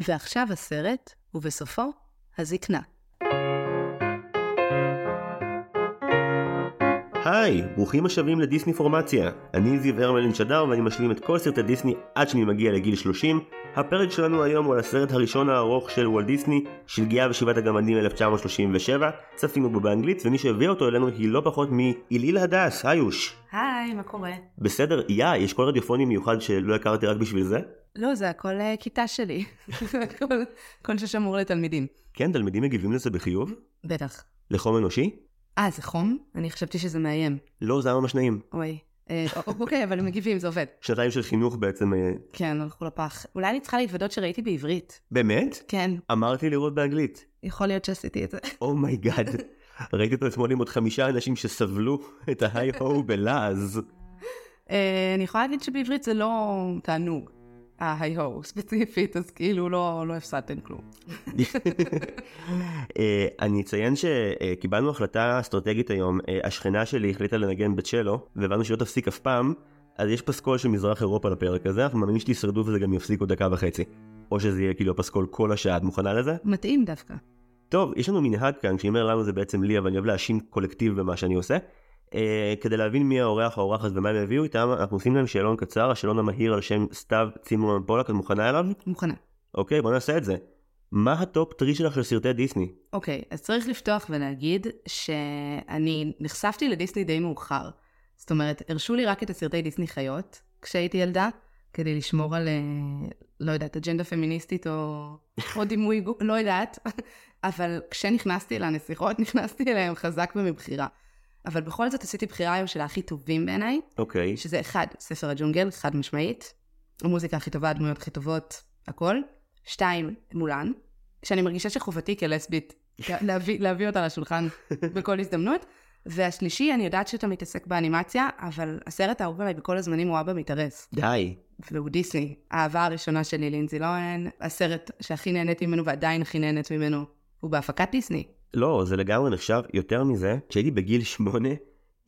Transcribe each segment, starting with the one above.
ועכשיו הסרט, ובסופו, הזקנה. היי, ברוכים השבים לדיסני פורמציה. אני זיו הרמלין שדר ואני משלים את כל סרטי דיסני עד שאני מגיע לגיל 30. הפרק שלנו היום הוא על הסרט הראשון הארוך של וולט דיסני, שלגיה ושבעת הגמדים 1937. צפינו בו באנגלית, ומי שהביא אותו אלינו היא לא פחות מאילאיל הדס, היוש. היי, מה קורה? בסדר, יא, יש קול רדיופוני מיוחד שלא הכרתי רק בשביל זה? לא, זה הכל אה, כיתה שלי. הכל- הכל ששמור לתלמידים. כן, תלמידים מגיבים לזה בחיוב? בטח. לחום אנושי? אה, זה חום? אני חשבתי שזה מאיים. לא, זה היה ממש נעים. אוי. אה, אוקיי, אבל הם מגיבים, זה עובד. שנתיים של חינוך בעצם... אה, כן, הלכו לפח. אולי אני צריכה להתוודות שראיתי בעברית. באמת? כן, אמרתי לראות באנגלית. יכול להיות שעשיתי את זה. Oh my God. ראיתי אותו אתמול עם עוד חמישה אנשים שסבלו את ההיי-הו בלעז. אני יכולה להגיד שבעברית זה לא תענוג. ההיי-הו ספציפית, אז כאילו לא לא הפסדתם כלום. אה, אני אציין שקיבלנו החלטה אסטרטגית היום, אה, השכנה שלי החליטה לנגן בצ'לו, והבנו שלא תפסיק אף פעם, אז יש פסקול של מזרח אירופה לפרק הזה, אנחנו מאמינים שתשרדו וזה גם יפסיק עוד דקה וחצי. או שזה יהיה כאילו הפסקול כל השעה, את מוכנה לזה? מתאים דווקא. טוב, יש לנו מנהג כאן, כשאני אומר לנו זה בעצם לי, אבל אני אוהב להאשים קולקטיב במה שאני עושה. אה, כדי להבין מי האורח או האורחת ומה הם הביאו איתם, אנחנו עושים להם שאלון קצר, השאלון המהיר על שם סתיו צימרמן פולק, את מוכנה אליו? מוכנה. אוקיי, בוא נעשה את זה. מה ה top three שלך של סרטי דיסני? אוקיי, אז צריך לפתוח ולהגיד שאני נחשפתי לדיסני די מאוחר. זאת אומרת, הרשו לי רק את הסרטי דיסני חיות כשהייתי ילדה, כדי לשמור על, אה, לא יודעת, אג'נדה פמיניסטית או, או דימוי לא יודעת. אבל כשנכנסתי לנסיכות, נכנסתי אליהם חזק ומבחירה. אבל בכל זאת עשיתי בחירה היום של הכי טובים בעיניי, אוקיי. שזה אחד, ספר הג'ונגל, חד משמעית. המוזיקה הכי טובה, הדמויות הכי טובות, הכל. שתיים, מולן, שאני מרגישה שחובתי כלסבית להביא, להביא אותה לשולחן בכל הזדמנות. והשלישי, אני יודעת שאתה מתעסק באנימציה, אבל הסרט האהוב עליי בכל הזמנים הוא אבא מתארס. די. והוא דיסני. האהבה הראשונה שלי לינזי לוהן, הסרט שהכי נהניתי ממנו ועדיין הכי נהנית ממנו, הוא בהפקת דיסני. לא, זה לגמרי נחשב יותר מזה. כשהייתי בגיל שמונה,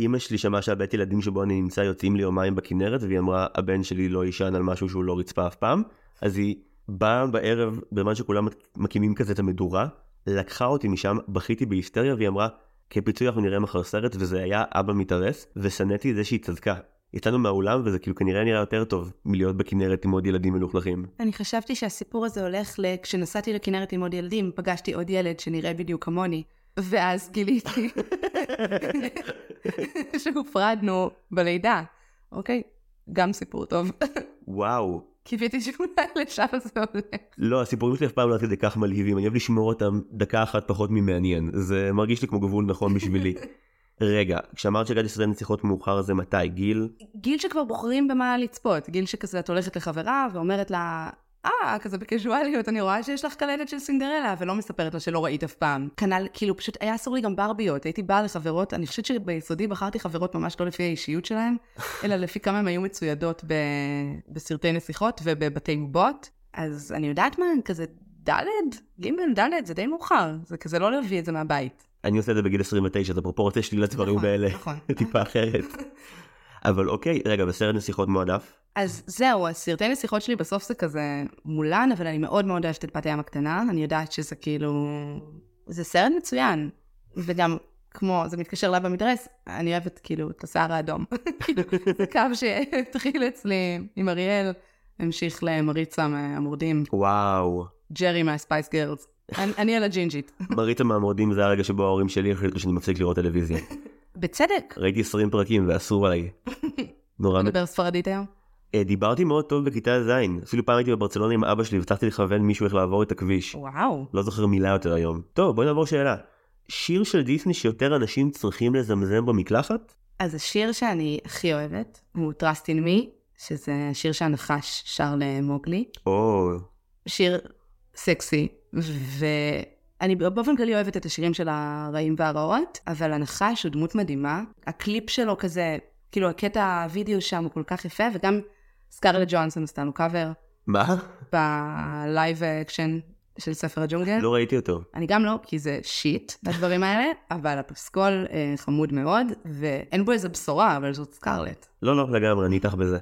אימא שלי שמעה שהבית ילדים שבו אני נמצא יוצאים לי יומיים בכנרת, והיא אמרה, הבן שלי לא יישן על משהו שהוא לא רצפה אף פעם. אז היא באה בערב, בזמן שכולם מקימים כזה את המדורה, לקחה אותי משם, בכיתי בהיסטריה, והיא אמרה, כפיצוי אנחנו נראה מחר סרט, וזה היה אבא מתארס, ושנאתי את זה שהיא צדקה. יצאנו מהאולם, וזה כאילו כנראה נראה יותר טוב מלהיות בכנרת עם עוד ילדים מלוכלכים. אני חשבתי שהסיפור הזה הולך ל... כשנסעתי לכנרת עם עוד ילדים, פגשתי עוד ילד שנראה בדיוק כמוני, ואז גיליתי שהופרדנו בלידה. אוקיי? גם סיפור טוב. וואו. קיוויתי שאולי לשם זה הולך. לא, הסיפורים שלי אף פעם לא עד כדי כך מלהיבים, אני אוהב לשמור אותם דקה אחת פחות ממעניין. זה מרגיש לי כמו גבול נכון בשבילי. רגע, כשאמרת שהגעתי לסרטי נסיכות מאוחר זה מתי? גיל? גיל שכבר בוחרים במה לצפות, גיל שכזה את הולכת לחברה ואומרת לה, אה, כזה בקזואליות, אני רואה שיש לך קלטת של סינדרלה, ולא מספרת לה שלא ראית אף פעם. כנ"ל, כאילו, פשוט היה אסור לי גם ברביות, הייתי באה לחברות, אני חושבת שביסודי בחרתי חברות ממש לא לפי האישיות שלהן, אלא לפי כמה הן היו מצוידות ב... בסרטי נסיכות ובבתי בובות. אז אני יודעת מה, כזה ד', ג', ד', זה די מאוחר, זה כזה לא להביא את זה מהבית. אני עושה את זה בגיל 29, אז הפרופורציה שלי לדברים נכון, האלה נכון. טיפה אחרת. אבל אוקיי, רגע, בסרט נסיכות מועדף? אז זהו, הסרטי נסיכות שלי בסוף זה כזה מולן, אבל אני מאוד מאוד אוהבת את בת הים הקטנה, אני יודעת שזה כאילו... זה סרט מצוין. וגם, כמו, זה מתקשר לה במדרס, אני אוהבת כאילו את השיער האדום. כאילו, זה קו שהתחיל אצלי עם אריאל, המשיך למריצה מהמורדים, וואו. ג'רי מהספייס גרלס. אני, על הג'ינג'ית. מריתה מהמורדים זה הרגע שבו ההורים שלי החליטו שאני מפסיק לראות טלוויזיה. בצדק. ראיתי 20 פרקים ואסור עליי. נורא... מדבר ספרדית היום? אה, דיברתי מאוד טוב בכיתה ז', אפילו פעם הייתי בברצלונה עם אבא שלי והצלחתי לכוון מישהו איך לעבור את הכביש. וואו. לא זוכר מילה יותר היום. טוב, בואי נעבור שאלה. שיר של דיסני שיותר אנשים צריכים לזמזם במקלחת? אז השיר שאני הכי אוהבת הוא Trust in Me, שזה שיר שהנחש שר למוגלי. או... שיר סקסי, ואני באופן כללי אוהבת את השירים של הרעים והרעות, אבל הנחש הוא דמות מדהימה. הקליפ שלו כזה, כאילו הקטע הוידאו שם הוא כל כך יפה, וגם סקארלט ג'ונסון עשתה לו קאבר מה? ב live action של ספר הג'ונגל. לא ראיתי אותו. אני גם לא, כי זה shit, הדברים האלה, אבל הפסקול אה, חמוד מאוד, ואין בו איזה בשורה, אבל זאת סקארלט. לא, לא, לגמרי, אני איתך בזה.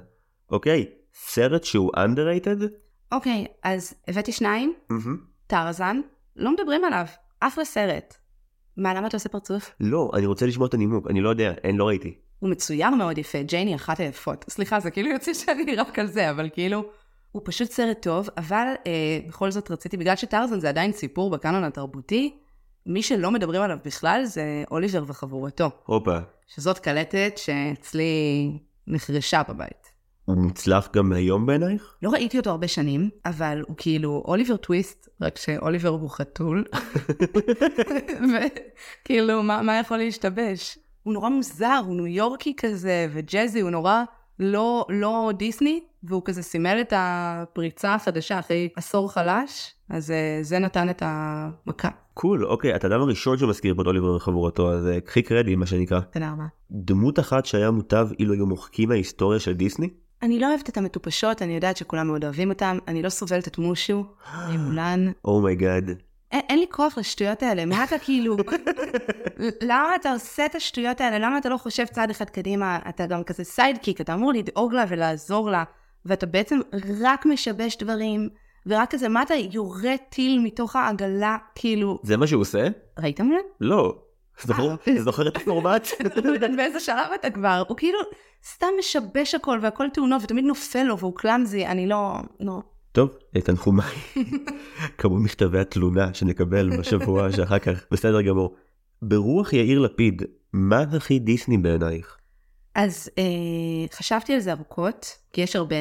אוקיי, סרט שהוא underrated? אוקיי, אז הבאתי שניים, מהמם. טרזן, לא מדברים עליו, אחלה סרט. מה, למה אתה עושה פרצוף? לא, אני רוצה לשמוע את הנימוק, אני לא יודע, אין, לא ראיתי. הוא מצויר מאוד יפה, ג'ייני אחת היפות. סליחה, זה כאילו יוצא שאני רק על זה, אבל כאילו, הוא פשוט סרט טוב, אבל אה, בכל זאת רציתי, בגלל שטרזן זה עדיין סיפור בקאנון התרבותי, מי שלא מדברים עליו בכלל זה אוליבר וחבורתו, הופה. שזאת קלטת שאצלי נחרשה בבית. הוא מוצלח גם היום בעינייך? לא ראיתי אותו הרבה שנים, אבל הוא כאילו אוליבר טוויסט, רק שאוליבר הוא חתול. וכאילו, מה, מה יכול להשתבש? הוא נורא מוזר, הוא ניו יורקי כזה, וג'אזי, הוא נורא לא, לא דיסני, והוא כזה סימל את הפריצה החדשה אחרי עשור חלש, אז אה, זה נתן את המכה. קול, אוקיי, אתה האדם הראשון שמזכיר פה את אוליבר וחבורתו, אז אה, קחי קרדיט, מה שנקרא. תודה רבה. דמות אחת שהיה מוטב אילו היו מוחקים מההיסטוריה של דיסני? אני לא אוהבת את המטופשות, אני יודעת שכולם מאוד אוהבים אותם, אני לא סובלת את מושו, מולן. Oh my God. אין לי כוח לשטויות האלה, מה אתה כאילו... למה אתה עושה את השטויות האלה? למה אתה לא חושב צעד אחד קדימה? אתה גם כזה sidekick, אתה אמור לדאוג לה ולעזור לה, ואתה בעצם רק משבש דברים, ורק כזה, מה אתה יורה טיל מתוך העגלה, כאילו... זה מה שהוא עושה? ראית מולן? לא. זוכר- זוכר את הפורמט? לא באיזה שלב אתה כבר, הוא כאילו סתם משבש הכל והכל תאונות ותמיד נופל לו והוא clumsy, אני לא, לא. טוב, אה, תנחומיי. כמות מכתבי התלונה שנקבל בשבוע שאחר כך, בסדר גמור. ברוח יאיר לפיד, מה הכי דיסני בעינייך? אז אה, חשבתי על זה ארוכות, כי יש הרבה,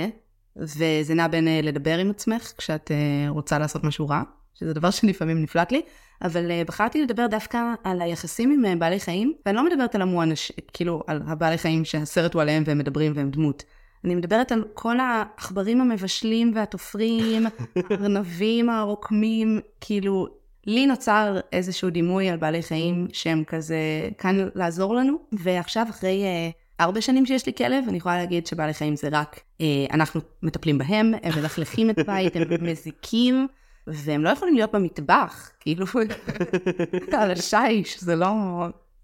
וזה נע בין אה, לדבר עם עצמך כשאת אה, רוצה לעשות משהו רע, שזה דבר שלפעמים נפלט לי, אבל אה, בחרתי לדבר דווקא על היחסים עם אה, בעלי חיים, ואני לא מדברת על המואנש, כאילו על הבעלי חיים שהסרט הוא עליהם והם מדברים והם דמות. אני מדברת על כל העכברים המבשלים והתופרים, הארנבים הרוקמים, כאילו, לי נוצר איזשהו דימוי על בעלי חיים שהם כזה כאן לעזור לנו, ועכשיו אחרי אה, ארבע שנים שיש לי כלב, אני יכולה להגיד שבעלי חיים זה רק, אה, אנחנו מטפלים בהם, הם מלכלכים את הבית, הם מזיקים, והם לא יכולים להיות במטבח, כאילו, על השיש, זה לא,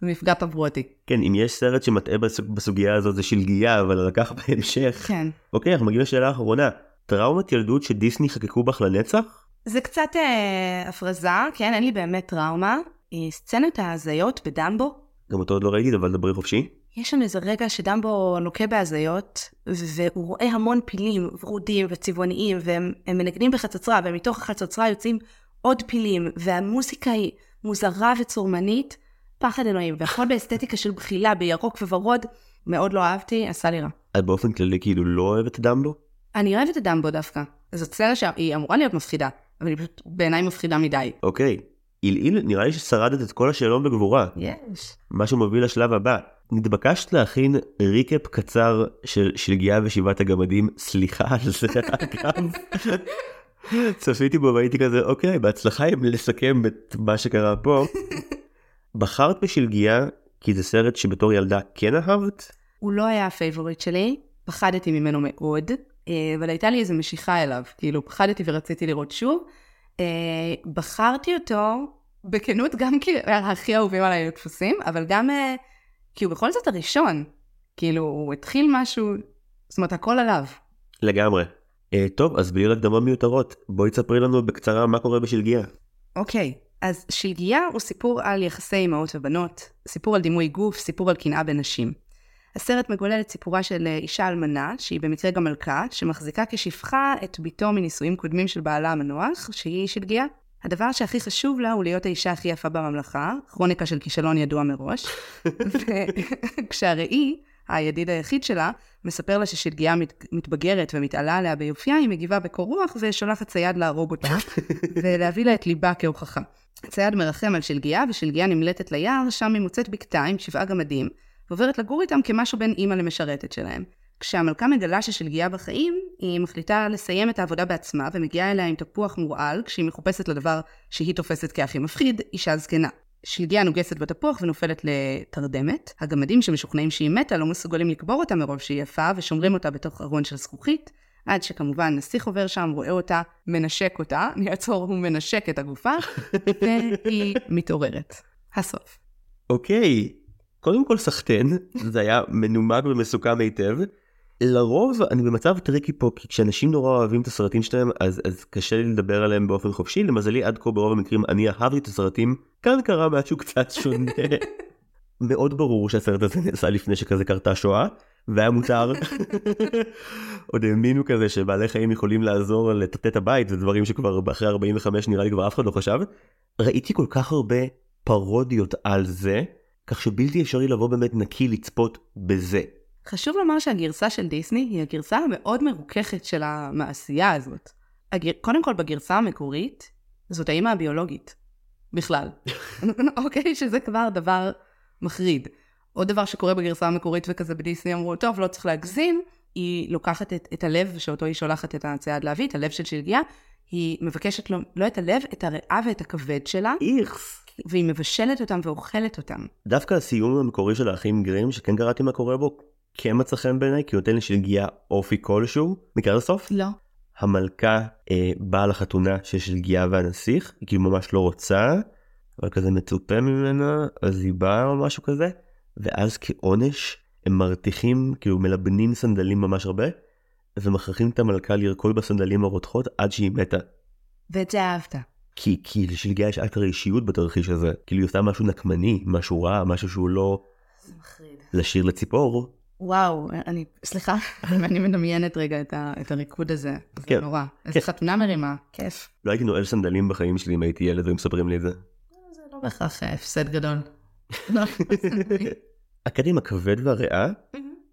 זה מפגע תברואתי. כן, אם יש סרט שמטעה בס- בסוגיה הזאת זה שלגיה, אבל לקח בהמשך. כן. אוקיי, אנחנו מגיעים לשאלה האחרונה. טראומת ילדות שדיסני חקקו בך לנצח? זה קצת אה, הפרזה, כן, אין לי באמת טראומה. אה, סצנת ההזיות בדמבו, גם אותו עוד לא ראיתי, אבל דברי חופשי. יש שם איזה רגע שדמבו לוקה בהזיות, והוא רואה המון פילים ורודים וצבעוניים, והם הם מנגנים בחצוצרה, ומתוך החצוצרה יוצאים עוד פילים, והמוסיקה היא מוזרה וצורמנית, פחד אלוהים, והכל באסתטיקה של בחילה, בירוק וורוד, מאוד לא אהבתי, עשה לי רע. את באופן כללי כאילו לא אוהבת את דמבו? אני אוהבת את דמבו דווקא. זאת סצנה שהיא אמורה להיות מפחידה, אבל היא פשוט בעיניי מפחידה מדי. אוקיי. עילעיל, נראה לי ששרדת את כל השאלון בגבורה. יש. מה שמוביל לשלב הבא. נתבקשת להכין ריקאפ קצר של שלגיה ושבעת הגמדים, סליחה על זה אגב. צפיתי בו והייתי כזה אוקיי בהצלחה עם לסכם את מה שקרה פה. בחרת בשלגיה כי זה סרט שבתור ילדה כן אהבת? הוא לא היה ה favorite שלי, פחדתי ממנו מאוד, אה, אבל הייתה לי איזו משיכה אליו, כאילו פחדתי ורציתי לראות שוב. אה, בחרתי אותו בכנות גם כי הכי אהובים עליי לטפוסים, אבל גם אה, כי הוא בכל זאת הראשון. כאילו, הוא התחיל משהו, זאת אומרת, הכל עליו. לגמרי. אה, טוב אז בלי הקדמות מיותרות בואי תספרי לנו בקצרה מה קורה בשלגיה. אוקיי, אז שלגיה הוא סיפור על יחסי אמהות ובנות, סיפור על דימוי גוף, סיפור על קנאה בין נשים. הסרט מגולל את סיפורה של אה, אישה אלמנה, שהיא במקרה גם מלכה, שמחזיקה כשפחה את בתו מנישואים קודמים של בעלה המנוח, שהיא שלגיה. הדבר שהכי חשוב לה הוא להיות האישה הכי יפה בממלכה, כרוניקה של כישלון ידוע מראש. וכשהראי, הידיד היחיד שלה, מספר לה ששלגיה מת, מתבגרת ומתעלה עליה ביופייה, היא מגיבה בקור רוח ושולחת צייד להרוג אותה, ולהביא לה את ליבה כהוכחה. הצייד מרחם על שלגיה, ושלגיה נמלטת ליער, שם היא מוצאת בקתה עם שבעה גמדים, ועוברת לגור איתם כמשהו בין אימא למשרתת שלהם. כשהמלכה מגלה ששלגיה בחיים, היא מחליטה לסיים את העבודה בעצמה, ומגיעה אליה עם תפוח מורעל, כשהיא מחופשת לדבר שהיא תופסת כהכי מפחיד, אישה זקנה. שלגיה נוגסת בתפוח ונופלת לתרדמת. הגמדים שמשוכנעים שהיא מתה לא מסוגלים לקבור אותה מרוב שהיא יפה, ושומרים אותה בתוך ארון של זכוכית, עד שכמובן נסיך עובר שם, רואה אותה, מנשק אותה, אני אעצור, הוא מנשק את הגופה, והיא מתעוררת. הסוף. אוקיי, קודם כל סחטיין, זה היה מנומק ומסוכם היטב. לרוב אני במצב tricky פה כי כשאנשים נורא אוהבים את הסרטים שלהם אז אז קשה לי לדבר עליהם באופן חופשי למזלי עד כה ברוב המקרים אני אהבתי את הסרטים כאן קרה משהו קצת שונה. מאוד ברור שהסרט הזה נעשה לפני שכזה קרתה שואה והיה מותר. עוד האמינו כזה שבעלי חיים יכולים לעזור לטאטא את הבית זה דברים שכבר אחרי 45 נראה לי כבר אף אחד לא חשב. ראיתי כל כך הרבה פרודיות על זה כך שבלתי אפשרי לבוא באמת נקי לצפות בזה. חשוב לומר שהגרסה של דיסני היא הגרסה המאוד מרוככת של המעשייה הזאת. הגר... קודם כל, בגרסה המקורית, זאת האימא הביולוגית. בכלל. אוקיי? שזה כבר דבר מחריד. עוד דבר שקורה בגרסה המקורית וכזה בדיסני אמרו, טוב, לא צריך להגזים, היא לוקחת את, את הלב שאותו היא שולחת את הצייד להביא, את הלב של שלגיה, היא מבקשת לו, לא את הלב, את הריאה ואת הכבד שלה. איכס. והיא מבשלת אותם ואוכלת אותם. דווקא הסיום המקורי של האחים גרים שכן קראתי מה קורה בו כן מצא חן בעיניי כי נותן לשלגיה אופי כלשהו. מכיר לסוף? לא. המלכה אה, באה לחתונה של שלגיה והנסיך היא כאילו ממש לא רוצה אבל כזה מצופה ממנה אז היא באה או משהו כזה ואז כעונש הם מרתיחים כאילו מלבנים סנדלים ממש הרבה ומכריחים את המלכה לרקוד בסנדלים הרותחות עד שהיא מתה. ואת זה אהבת. כי כי לשלגיה יש אקטר אישיות בתרחיש הזה כאילו היא עושה משהו נקמני משהו רע משהו שהוא לא זה מחריד. לשיר לציפור וואו, אני, סליחה, אני מדמיינת רגע את, ה, את הריקוד הזה. זה כן. נורא. איזה כן. חתונה מרימה, כיף. לא הייתי נועל סנדלים בחיים שלי אם הייתי ילד ומספרים לי את זה. זה לא בהכרח אה, הפסד גדול. לא. הקטע עם הכבד והריאה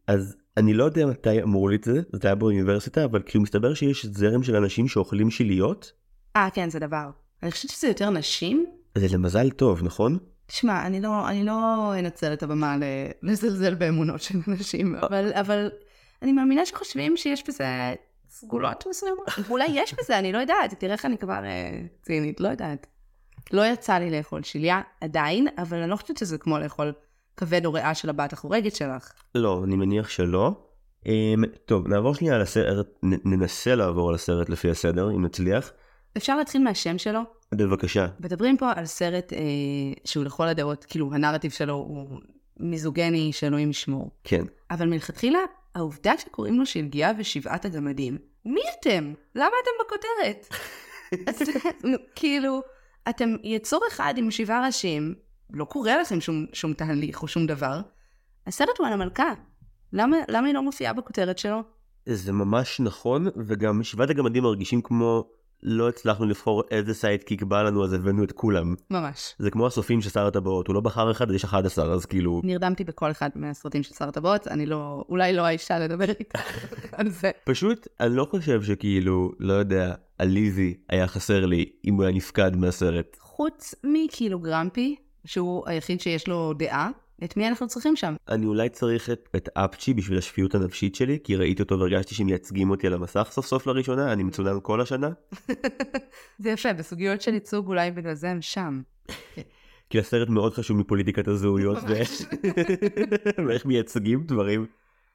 אז אני לא יודע מתי אמרו לי את זה זה היה באוניברסיטה אבל כאילו מסתבר שיש זרם של אנשים שאוכלים שיליות אה, כן, זה דבר. אני חושבת שזה יותר נשים. זה למזל טוב נכון? תשמע, אני לא, אני לא אנצל את הבמה לזלזל באמונות של אנשים, אבל, אבל אני מאמינה שחושבים שיש בזה סגולות מסוימות. אולי יש בזה, אני לא יודעת. תראה איך אני כבר אה, צינית, לא יודעת. לא יצא לי לאכול שליה עדיין, אבל אני לא חושבת שזה כמו לאכול כבד או ריאה של הבת החורגת שלך. לא אני מניח שלא. Um, טוב נעבור שנייה על הסרט נ- ננסה לעבור על הסרט לפי הסדר אם נצליח. אפשר להתחיל מהשם שלו? בבקשה. מדברים פה על סרט אה, שהוא לכל הדעות, כאילו הנרטיב שלו הוא מיזוגני שאלוהים ישמור. כן. אבל מלכתחילה, העובדה שקוראים לו שלגיה ושבעת הגמדים, מי אתם? למה אתם בכותרת? אז, כאילו, אתם יצור אחד עם שבעה ראשים, לא קורה לכם שום, שום תהליך או שום דבר. הסרט הוא על המלכה. למה, למה היא לא מופיעה בכותרת שלו? זה ממש נכון וגם שבעת הגמדים מרגישים כמו לא הצלחנו לבחור איזה סיידקיק בא לנו אז הבאנו את כולם. ממש. זה כמו הסופים של שר הטבעות הוא לא בחר אחד יש 11 אז כאילו נרדמתי בכל אחד מהסרטים של שר הטבעות, אני לא, אולי לא האישה לדבר איתה על זה. פשוט אני לא חושב שכאילו לא יודע עליזי היה חסר לי אם הוא היה נפקד מהסרט. חוץ מכאילו גרמפי, שהוא היחיד שיש לו דעה, את מי אנחנו צריכים שם? אני אולי צריך את, את אפצ'י בשביל השפיות הנפשית שלי כי ראיתי אותו והרגשתי שמייצגים אותי על המסך סוף סוף לראשונה אני מצונן כל השנה. זה יפה, בסוגיות של ייצוג אולי בגלל זה הם שם. כי הסרט מאוד חשוב מפוליטיקת הזהויות. ואיך מייצגים דברים.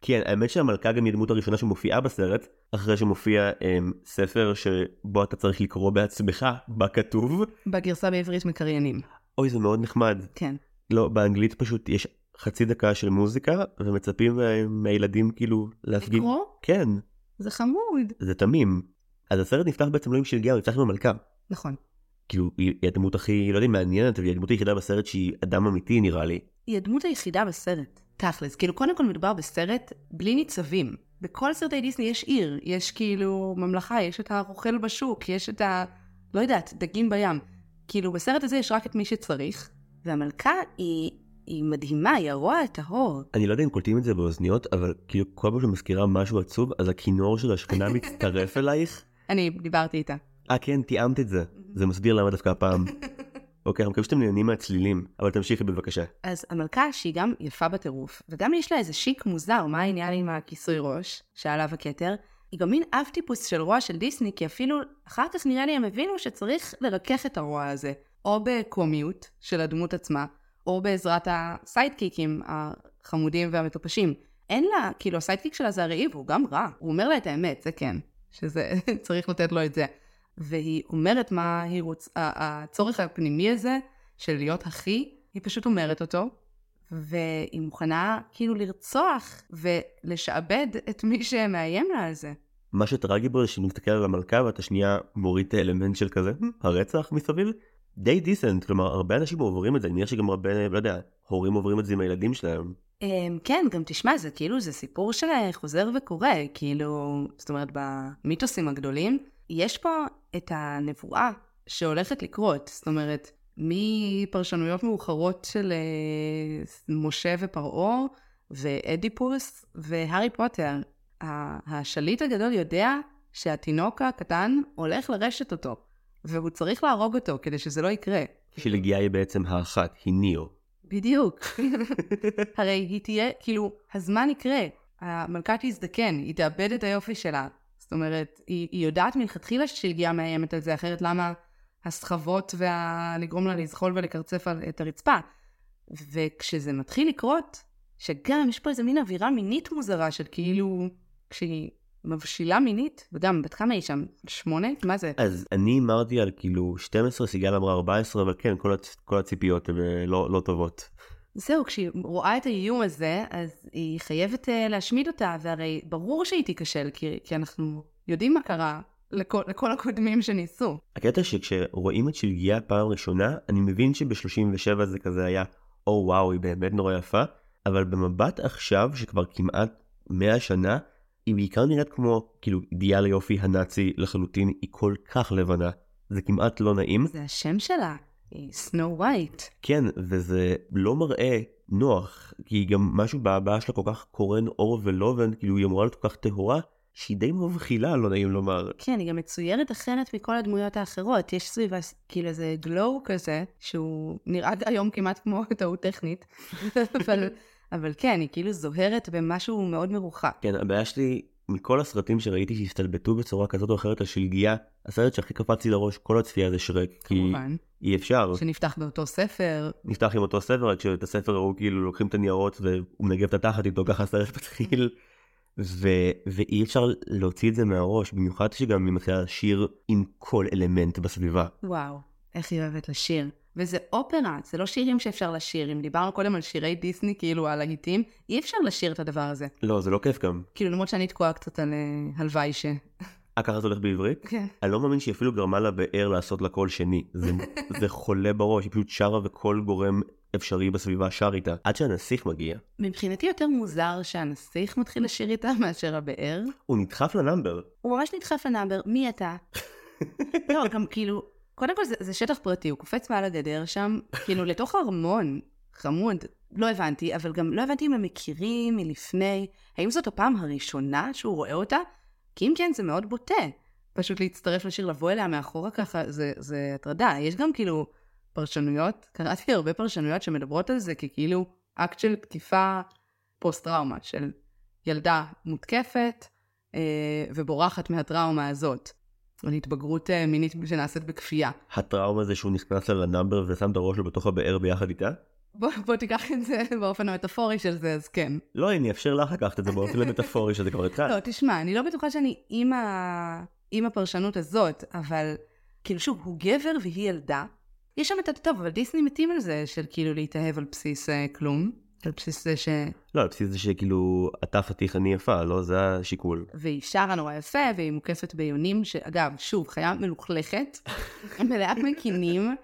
כן האמת שהמלכה גם היא הדמות הראשונה שמופיעה בסרט אחרי שמופיע um, ספר שבו אתה צריך לקרוא בעצמך בכתוב. בגרסה בעברית מקריינים. אוי זה מאוד נחמד. כן. לא באנגלית פשוט יש חצי דקה של מוזיקה ומצפים מהילדים כאילו להפגין. לקרוא? כן זה חמוד. זה תמים. אז הסרט נפתח בעצם לא עם שלגיה הוא נפתח עם המלכה. נכון. כאילו היא היא הדמות הכי לא יודע מעניינת והיא הדמות היחידה בסרט שהיא אדם אמיתי נראה לי. היא הדמות היחידה בסרט. תכלס, כאילו קודם כל מדובר בסרט בלי ניצבים. בכל סרטי דיסני יש עיר, יש כאילו ממלכה, יש את הרוכל בשוק, יש את ה... לא יודעת, דגים בים. כאילו בסרט הזה יש רק את מי שצריך, והמלכה היא, היא מדהימה, היא הרוע הטהור. אני לא יודע אם קולטים את זה באוזניות אבל כאילו כל פעם שמזכירה משהו עצוב אז הכינור של השכנה מצטרף אלייך. אני דיברתי איתה. אה כן תיאמת את זה. זה מסביר למה דווקא הפעם. אוקיי אני מקווה שאתם נהנים מהצלילים אבל תמשיכי בבקשה. אז המלכה שהיא גם יפה בטירוף, וגם יש לה איזה שיק מוזר, מה העניין עם הכיסוי ראש, שעליו הכתר? היא גם מין אב טיפוס של רוע של דיסני, כי אפילו אחר כך נראה לי הם הבינו שצריך לרכך את הרוע הזה, או בקומיות של הדמות עצמה, או בעזרת הסיידקיקים החמודים והמטופשים. אין לה, כאילו הסיידקיק שלה זה הרעיב, הוא גם רע, הוא אומר לה את האמת, זה כן, שזה, צריך לתת לו את זה. והיא אומרת מה היא רוצה, הצורך הפנימי הזה של להיות הכי, היא פשוט אומרת אותו, והיא מוכנה כאילו לרצוח ולשעבד את מי שמאיים לה על זה. מה שטרגי בו זה שאני מסתכל על המלכה ואתה שנייה מוריד את האלמנט של כזה הרצח מסביב. די דיסנט, כלומר הרבה אנשים עוברים את זה, אני מניח שגם הרבה, לא יודע, הורים עוברים את זה עם הילדים שלהם. אמ, כן, גם תשמע, זה כאילו, זה סיפור שחוזר וקורה, כאילו, זאת אומרת, במיתוסים הגדולים, יש פה את הנבואה שהולכת לקרות, זאת אומרת, מפרשנויות מאוחרות של אה, משה ופרעה, ואדיפוס והארי פוטר. השליט הגדול יודע שהתינוק הקטן הולך לרשת אותו, והוא צריך להרוג אותו כדי שזה לא יקרה. שלגיעה היא בעצם האחת, היא ניאו. בדיוק. הרי היא תהיה, כאילו, הזמן יקרה. המלכה תזדקן, היא תאבד את היופי שלה. זאת אומרת, היא, היא יודעת מלכתחילה שהגיעה מאיימת על זה, אחרת למה הסחבות וה... לגרום לה לזחול ולקרצף את הרצפה. וכשזה מתחיל לקרות, שגם יש פה איזה מין אווירה מינית מוזרה של כאילו, כשהיא מבשילה מינית, וגם בת כמה היא שם? שמונה? מה זה? אז אני אמרתי על כאילו 12, סיגל אמרה 14, אבל כן, כל, הצ... כל הציפיות הן אה, לא, לא טובות. זהו, כשהיא רואה את האיום הזה, אז היא חייבת uh, להשמיד אותה, והרי ברור שהיא תיכשל, כי, כי אנחנו יודעים מה קרה לכל, לכל הקודמים שניסו. הקטע שכשרואים את שלגיה פעם ראשונה, אני מבין שב-37 זה כזה היה, או oh, וואו, היא באמת נורא יפה, אבל במבט עכשיו, שכבר כמעט 100 שנה, היא בעיקר נראית כמו, כאילו, אידיאל היופי הנאצי לחלוטין, היא כל כך לבנה. זה כמעט לא נעים. זה השם שלה, היא סנו ווייט. כן, וזה לא מראה נוח, כי גם משהו בהבעה שלה כל כך קורן אור ולובן, כאילו היא אמורה להיות כל כך טהורה, שהיא די מבחילה, לא נעים לומר. כן, היא גם מצוירת אחרת מכל הדמויות האחרות. יש סביבה כאילו איזה גלואו כזה, שהוא נראה היום כמעט כמו טעות טכנית, אבל, אבל כן, היא כאילו זוהרת במשהו מאוד מרוחק. כן, הבעיה שלי, מכל הסרטים שראיתי שהסתלבטו בצורה כזאת או אחרת על שלגיה, הסרט שהכי קפץ לי לראש כל הצפייה זה שרק. כמובן. כי אי אפשר. שנפתח באותו ספר. נפתח עם אותו ספר, רק שאת הספר הוא כאילו לוקחים את הניירות והוא מנגב את התחת איתו, ככה הסרט מתחיל. ו... ואי אפשר להוציא את זה מהראש, במיוחד שגם היא מתחילה לשיר עם כל אלמנט בסביבה. וואו, איך היא אוהבת לשיר. וזה אופרה, זה לא שירים שאפשר לשיר. אם דיברנו קודם על שירי דיסני, כאילו על להיטים, אי אפשר לשיר את הדבר הזה. לא, זה לא כיף גם. כאילו, למרות שאני תקועה קצת על uh, הלוואי ש... אה, ככה זה הולך בעברית? כן. אני לא מאמין שהיא אפילו גרמה לה באר לעשות לה קול שני. זה, זה חולה בראש, היא פשוט שרה וכל גורם אפשרי בסביבה שר איתה, עד שהנסיך מגיע. מבחינתי יותר מוזר שהנסיך מתחיל לשיר איתה מאשר הבאר. הוא נדחף לנאמבר. הוא ממש נדחף לנאמבר, מי אתה? לא, גם כאילו, קודם כל זה, זה שטח פרטי, הוא קופץ מעל הגדר שם, כאילו לתוך ארמון, חמוד. לא הבנתי, אבל גם לא הבנתי אם הם מכירים מלפני, האם זאת הפעם הראשונה שהוא רואה אותה? כי אם כן, זה מאוד בוטה. פשוט להצטרף לשיר, לבוא אליה מאחורה ככה, זה, זה הטרדה. יש גם כאילו פרשנויות, קראתי הרבה פרשנויות שמדברות על זה ככאילו אקט של תקיפה פוסט-טראומה, של ילדה מותקפת אה, ובורחת מהטראומה הזאת. על התבגרות אה, מינית שנעשית בכפייה. הטראומה זה שהוא נכנס לה לנאמבר ושם את הראש שלו בתוך הבאר ביחד איתה? בוא, בוא תיקח את זה באופן המטאפורי של זה, אז כן. לא, אני אאפשר לך לקחת את זה באופן המטאפורי שזה כבר התחל. לא, תשמע, אני לא בטוחה שאני עם, ה... עם הפרשנות הזאת, אבל כאילו שוב, הוא גבר והיא ילדה. יש שם את הטוב, אבל דיסני מתים על זה, של כאילו להתאהב על בסיס uh, כלום. על בסיס זה ש... לא, על בסיס זה שכאילו, אתה פתיח אני יפה, לא? זה השיקול. והיא שרה נורא יפה, והיא מוקפת ביונים, שאגב, שוב, חיה מלוכלכת, מלאת מקינים.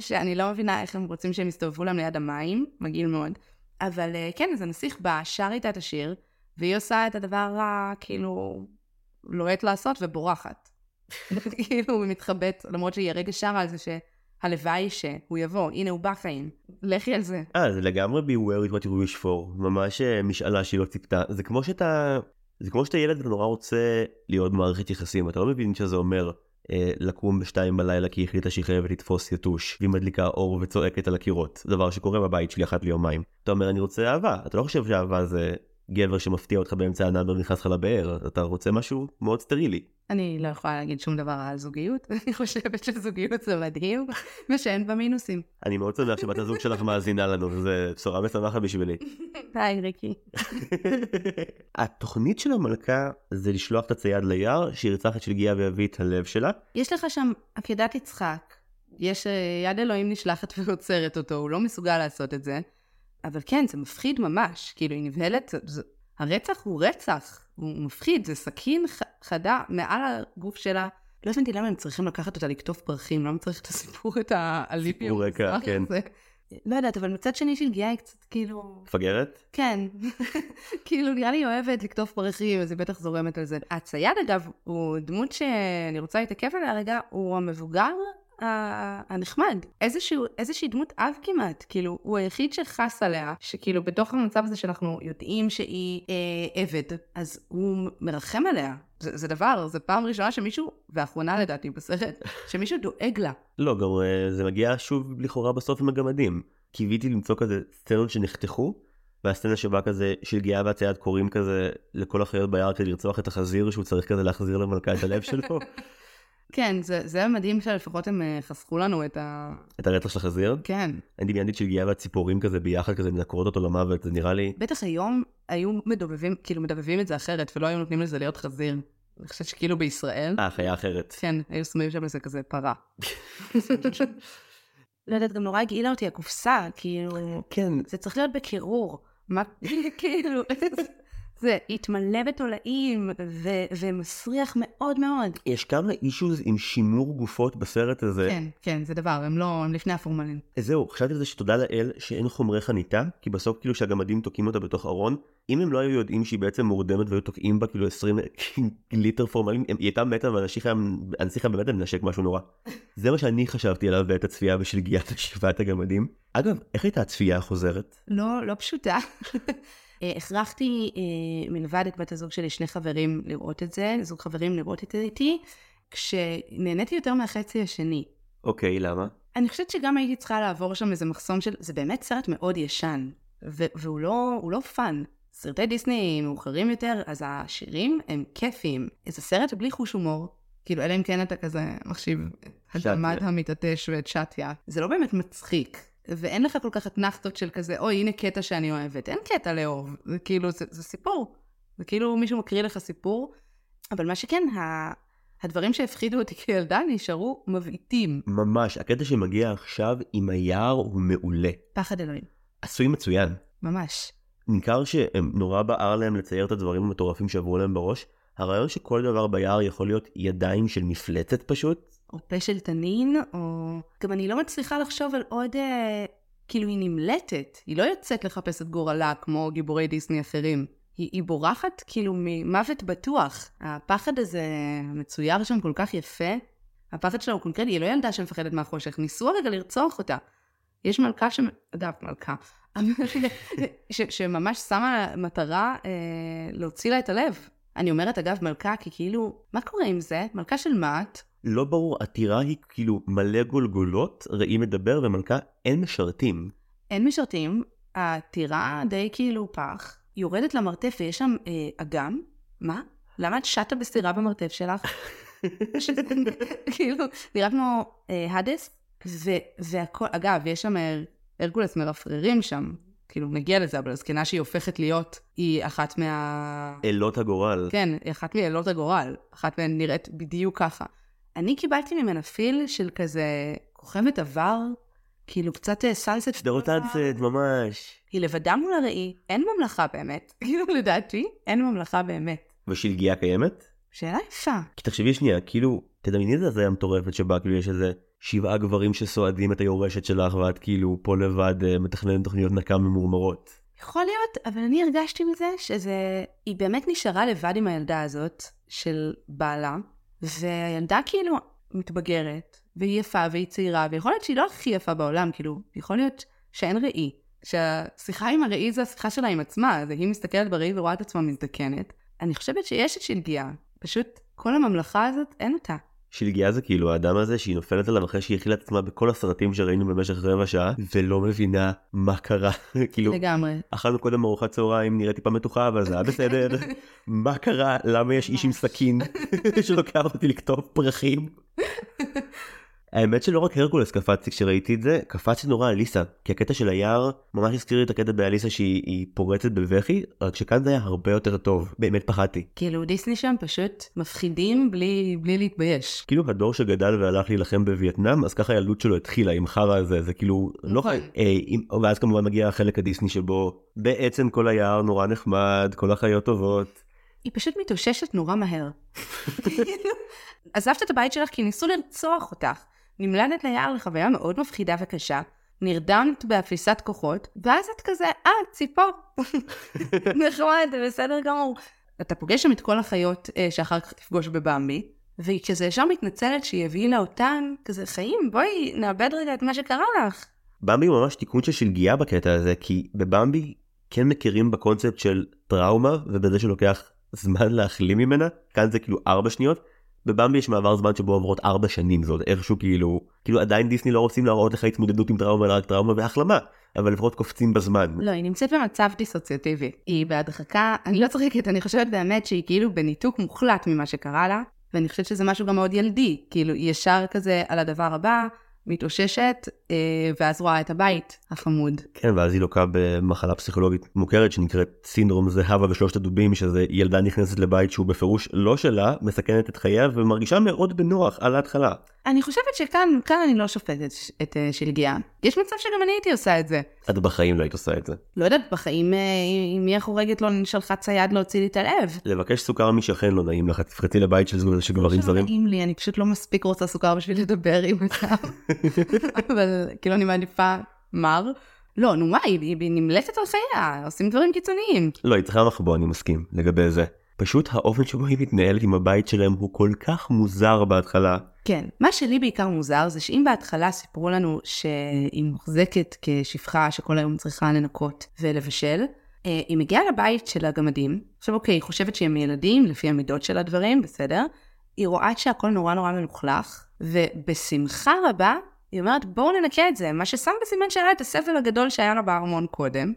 שאני לא מבינה איך הם רוצים שהם יסתובבו להם ליד המים, מגעיל מאוד. אבל אה, כן, אז הנסיך בא, שר איתה את השיר, והיא עושה את הדבר הכאילו לוהט לעשות ובורחת. כאילו היא מתחבאת, למרות שהיא הרגע שרה על זה שהלוואי שהוא יבוא, הנה הוא בא חיים, לכי על זה. אה, זה לגמרי beware what you wish for, ממש אה, משאלה שהיא לא ציפתה. זה כמו שאתה, זה כמו שאתה ילד ונורא רוצה להיות במערכת יחסים, אתה לא מבין שזה אומר אה, לקום בשתיים בלילה כי היא החליטה שהיא חייבת לתפוס יתוש והיא מדליקה אור וצועקת על הקירות דבר שקורה בבית שלי אחת ליומיים. אתה אומר אני רוצה אהבה אתה לא חושב שאהבה זה גבר שמפתיע אותך באמצע ה number ונכנס לך לבאר אתה רוצה משהו מאוד סטרילי. אני לא יכולה להגיד שום דבר על זוגיות, אני חושבת שזוגיות זה מדהים, ושאין בה מינוסים. אני מאוד שמח שבת הזוג שלך מאזינה לנו, זו בשורה משמחת בשבילי. היי ריקי. התוכנית של המלכה זה לשלוח את הצייד ליער, שירצח את שלגיה ויביא את הלב שלה. יש לך שם עקדת יצחק, יש יד אלוהים נשלחת ועוצרת אותו, הוא לא מסוגל לעשות את זה. אבל כן, זה מפחיד ממש. כאילו, היא נבהלת, זה- הרצח הוא רצח, הוא מפחיד, זה סכין ח- חדה מעל הגוף שלה. לא הבנתי למה הם צריכים לקחת אותה לקטוף פרחים, למה צריך את הסיפור, את האליבי סיפור רקע, כן. הזה? לא יודעת, אבל מצד שני של גיאה היא קצת כאילו... מפגרת? כן, כאילו נראה לי אוהבת לקטוף פרחים, אז היא בטח זורמת על זה. הצייד אגב, הוא דמות שאני רוצה להתעכב עליה רגע, הוא המבוגר הנחמד. איזשהו, איזושהי דמות אב כמעט, כאילו, הוא היחיד שחס עליה, שכאילו בתוך המצב הזה שאנחנו יודעים שהיא אה, עבד, אז הוא מרחם עליה. זה, זה דבר, זה פעם ראשונה שמישהו, ואחרונה לדעתי בסרט, שמישהו דואג לה. לא, גם אה, זה מגיע שוב לכאורה בסוף עם הגמדים. קיוויתי למצוא כזה סצנות שנחתכו, והסצנה שבה כזה של גיאה והצייד קוראים כזה לכל החיות ביער כדי לרצוח את החזיר שהוא צריך כזה להחזיר למלכה את הלב שלו. כן, זה, זה מדהים שלפחות הם אה, חסכו לנו את ה... את הרצח של החזיר. כן. אני דמיינתי של גיאה והציפורים כזה ביחד כזה מנקרות אותו למוות, זה נראה לי... בטח היום היו מדובבים, כאילו מדבבים את זה אחרת, ולא היו נותנים לזה להיות חזיר. אני חושבת שכאילו בישראל, אה, חיה אחרת. כן, היו שמים שם איזה כזה פרה. לא יודעת, גם נורא הגעילה אותי הקופסה, כאילו, כן, זה צריך להיות בקירור. מה, כאילו, זה התמלא בתולעים, ו- ומסריח מאוד מאוד. יש כמה אישוז עם שימור גופות בסרט הזה. כן, כן, זה דבר, הם לא, הם לפני הפורמלין. זהו, חשבתי על זה שתודה לאל שאין חומרי חניתה, כי בסוף כאילו שהגמדים תוקעים אותה בתוך ארון, אם הם לא היו יודעים שהיא בעצם מורדמת והיו תוקעים בה כאילו 20 ליטר פורמלין, היא הייתה מתה והנסיך היה באמת מנשק משהו נורא. זה מה שאני חשבתי עליו בעת הצפייה בשל גיית שבעת הגמדים. אגב, איך הייתה הצפייה החוזרת? לא, לא פשוטה. אה, הכרחתי אה, מלבד את בת הזוג שלי שני חברים לראות את זה, זוג חברים לראות את זה איתי, כשנהניתי יותר מהחצי השני. אוקיי, למה? אני חושבת שגם הייתי צריכה לעבור שם איזה מחסום של... זה באמת סרט מאוד ישן, ו- והוא לא, לא fun. סרטי דיסני מאוחרים יותר, אז השירים הם כיפיים. איזה סרט בלי חוש הומור. כאילו, אלא אם כן אתה כזה מחשיב את. הגמד המתעטש ואת שטותי. זה לא באמת מצחיק. ואין לך כל כך אתנחתות של כזה, אוי, הנה קטע שאני אוהבת. אין קטע לאהוב. זה כאילו, זה, זה סיפור. זה כאילו מישהו מקריא לך סיפור. אבל מה שכן, ה... הדברים שהפחידו אותי כילדה נשארו מבעיטים. ממש, הקטע שמגיע עכשיו עם היער הוא מעולה. פחד אלוהים. עשוי מצוין. ממש. ניכר שהם נורא בער להם לצייר את הדברים המטורפים שעברו להם בראש. הרעיון שכל דבר ביער יכול להיות ידיים של מפלצת פשוט, או פה של תנין, או... גם אני לא מצליחה לחשוב על עוד... אה, כאילו, היא נמלטת. היא לא יוצאת לחפש את גורלה כמו גיבורי דיסני אחרים. היא, היא בורחת כאילו ממוות בטוח. הפחד הזה מצויר שם כל כך יפה. הפחד שלה הוא קונקרטי, היא לא ילדה שמפחדת מהחושך. ניסו הרגע לרצוח אותה. יש מלכה ש... אגב, מלכה. ש... שממש שמה מטרה אה, להוציא לה את הלב. אני אומרת, אגב, מלכה, כי כאילו, מה קורה עם זה? מלכה של מה את? לא ברור, הטירה היא כאילו מלא גולגולות, ראי מדבר, ומלכה אין משרתים. אין משרתים, הטירה די כאילו פח, יורדת למרתף ויש שם אה, אגם, מה? למה את שטה בסירה במרתף שלך? כאילו, נראה כמו אה, הדס, ו- והכל, אגב, יש שם הרקולס מרפררים שם, כאילו נגיע לזה, אבל הזקנה שהיא הופכת להיות, היא אחת מה... אלות הגורל. כן, היא אחת מאלות הגורל, אחת מהן נראית בדיוק ככה. אני קיבלתי ממנה פיל של כזה כוכבת עבר, כאילו קצת סלסט. שדרות אנסט, ממש. היא לבדה מול הראי, אין ממלכה באמת. כאילו לדעתי, אין ממלכה באמת. ושלגיה קיימת? שאלה יפה. כי תחשבי שנייה, כאילו, תדמייני את הזיה מטורפת שבה כאילו יש איזה שבעה גברים שסועדים את היורשת שלך ואת כאילו פה לבד אה, מתכננת תוכניות נקם ממורמרות. יכול להיות, אבל אני הרגשתי מזה שזה... היא באמת נשארה לבד עם הילדה הזאת של בעלה, והילדה כאילו מתבגרת, והיא יפה והיא צעירה, ויכול להיות שהיא לא הכי יפה בעולם, כאילו, יכול להיות שאין ראי. שהשיחה עם הראי זה השיחה שלה עם עצמה, והיא מסתכלת בראי ורואה את עצמה מזדקנת. אני חושבת שיש את שלגיה, פשוט כל הממלכה הזאת, אין אותה. שלגיה זה כאילו האדם הזה שהיא נופלת עליו אחרי שהיא הכילה את עצמה בכל הסרטים שראינו במשך רבע שעה ולא מבינה מה קרה כאילו לגמרי. אכלנו קודם ארוחת צהריים נראית טיפה מתוחה אבל זה היה בסדר מה קרה למה יש איש עם סכין שלוקח אותי לכתוב פרחים. האמת שלא רק הרקולס קפצתי כשראיתי את זה, קפצתי נורא על ליסה, כי הקטע של היער ממש הזכיר לי את הקטע באליסה שהיא היא פורצת בבכי, רק שכאן זה היה הרבה יותר טוב, באמת פחדתי. כאילו דיסני שם פשוט מפחידים בלי, בלי להתבייש. כאילו הדור שגדל והלך להילחם בווייטנאם, אז ככה הילדות שלו התחילה עם חרא הזה, זה כאילו, לא נכון. אה, עם, ואז כמובן מגיע החלק הדיסני שבו בעצם כל היער נורא נחמד, כל החיות טובות. היא פשוט מתאוששת נורא מהר. עזבת את הבית שלך כי ניסו לרצוח אותך. נמלדת ליער לחוויה מאוד מפחידה וקשה, נרדמת באפיסת כוחות, ואז את כזה, אה, ציפור. נחמד, בסדר גמור. אתה פוגש שם את כל החיות אה, שאחר כך תפגוש בבמבי, והיא כזה ישר מתנצלת שהיא הבהילה אותן, כזה חיים, בואי נאבד רגע את מה שקרה לך. במבי הוא ממש תיקון של שלגייה בקטע הזה, כי בבמבי כן מכירים בקונספט של טראומה, ובזה שלוקח זמן להחלים ממנה, כאן זה כאילו 4 שניות. בבמבי יש מעבר זמן שבו עוברות 4 שנים, עוד איכשהו כאילו, כאילו עדיין דיסני לא רוצים להראות לך התמודדות עם טראומה, אלא רק טראומה והחלמה, אבל לפחות קופצים בזמן. לא, היא נמצאת במצב דיסוציאטיבי. היא בהדחקה, אני לא צוחקת, אני חושבת באמת שהיא כאילו בניתוק מוחלט ממה שקרה לה, ואני חושבת שזה משהו גם מאוד ילדי, כאילו ישר כזה על הדבר הבא, מתאוששת, ואז רואה את הבית החמוד. כן, ואז היא לוקה במחלה פסיכולוגית מוכרת שנקראת סינדרום זהבה ושלושת הדובים, שזה ילדה נכנסת לבית שהוא בפירוש לא שלה, מסכנת את חייה ומרגישה מאוד בנוח על ההתחלה. אני חושבת שכאן כאן אני לא שופטת את אה, שלגיה. יש מצב שגם אני הייתי עושה את זה. את בחיים לא היית עושה את זה. לא יודעת, בחיים, אה, אם מי החורגת לא שלחה צייד להוציא לי את הלב. לבקש סוכר משכן לא נעים לך, תפחצי לבית של זוג של גברים לא זרים. נעים לי, אני פשוט לא מספיק רוצה סוכר בשביל לדבר עם אותם. אבל כאילו אני מעדיפה מר. לא, נו מה, היא, היא נמלטת על חייה, עושים דברים קיצוניים. לא, היא צריכה מחבוא, אני מסכים, לגבי זה. פשוט האופן שבו היא מתנהלת עם הבית שלהם הוא כל כך מוזר בהתחלה. כן. מה שלי בעיקר מוזר זה שאם בהתחלה סיפרו לנו שהיא מוחזקת כשפחה שכל היום צריכה לנקות ולבשל, אה, היא מגיעה לבית של הגמדים, עכשיו אוקיי, היא חושבת שהם ילדים לפי המידות של הדברים, בסדר? היא רואה שהכל נורא נורא מלוכלך, ובשמחה רבה היא אומרת בואו ננקה את זה, מה ששם בסימן שאלה את הסבל הגדול שהיה לה בארמון קודם.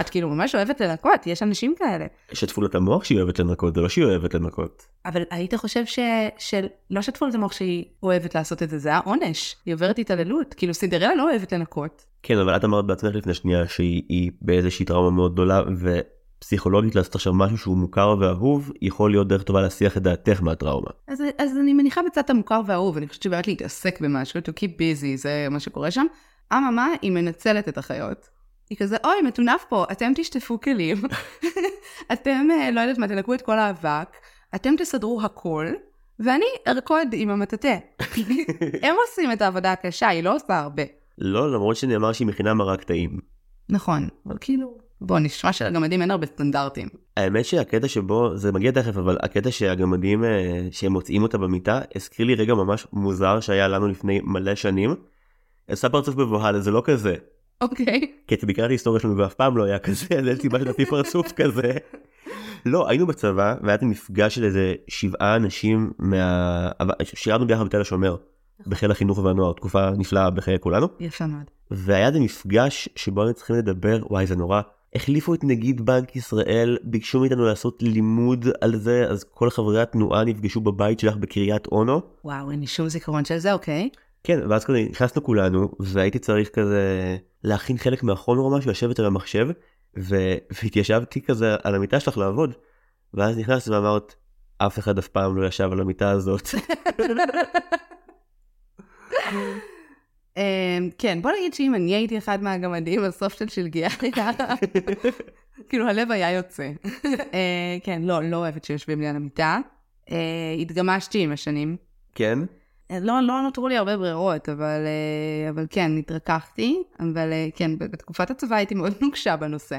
את כאילו ממש אוהבת לנקות, יש אנשים כאלה. שטפו לה את המוח שהיא אוהבת לנקות, זה לא שהיא אוהבת לנקות. אבל היית חושב ש... שלא שטפו לה את המוח שהיא אוהבת לעשות את זה, זה היה עונש. היא עוברת התעללות, כאילו סינדרלה לא אוהבת לנקות. כן, אבל את אמרת בעצמך לפני שנייה שהיא היא באיזושהי טראומה מאוד גדולה, ופסיכולוגית לעשות עכשיו משהו שהוא מוכר ואהוב, יכול להיות דרך טובה להסיח את דעתך מהטראומה. אז, אז אני מניחה בצד המוכר והאהוב, אני חושבת שבאמת להתעסק במשהו, to keep busy, זה מה שקורה שם. אממה, היא מנצלת את החיות. היא כזה, אוי, מטונף פה, אתם תשטפו כלים, אתם, אה, לא יודעת מה, תנקו את כל האבק, אתם תסדרו הכל, ואני ארקוד עם המטאטה. הם עושים את העבודה הקשה, היא לא עושה הרבה. לא, למרות שנאמר שהיא מכינה מרק טעים. נכון, אבל כאילו, בוא, נשמע שלגמדים אין הרבה סטנדרטים. האמת שהקטע שבו, זה מגיע תכף, אבל הקטע שהגמדים, אה, שהם מוצאים אותה במיטה, הזכיר לי רגע ממש מוזר שהיה לנו לפני מלא שנים. עשה פרצוף מבוהל, זה לא כזה. אוקיי. כי אתה מכיר את ההיסטוריה שלנו ואף פעם לא היה כזה, אז אין סיבה שתעשי פרצוף כזה. לא, היינו בצבא, והיה את המפגש של איזה שבעה אנשים מה... שירתנו ביחד בתל השומר, בחיל החינוך והנוער, תקופה נפלאה בחיי כולנו. יפה מאוד. והיה איזה מפגש שבו היינו צריכים לדבר, וואי זה נורא. החליפו את נגיד בנק ישראל, ביקשו מאיתנו לעשות לימוד על זה, אז כל חברי התנועה נפגשו בבית שלך בקריית אונו. וואו, אין לי שום זיכרון של זה, אוקיי. כן, ואז כזה נכנסנו כולנו, והייתי צריך כזה להכין חלק מהחומר או משהו, לשבת על המחשב, ו... והתיישבתי כזה על המיטה שלך לעבוד, ואז נכנסת ואמרת, אף אחד אף פעם לא ישב על המיטה הזאת. אמ, כן, בוא נגיד שאם אני הייתי אחד מהגמדים, הסוף של שלגיה היה... כאילו, הלב היה יוצא. אה, כן, לא, לא אוהבת שיושבים לי על המיטה. אה, התגמשתי עם השנים. כן? אה, לא, לא נותרו לי הרבה ברירות, אבל, אבל כן, התרככתי. אבל כן, בתקופת הצבא הייתי מאוד נוקשה בנושא.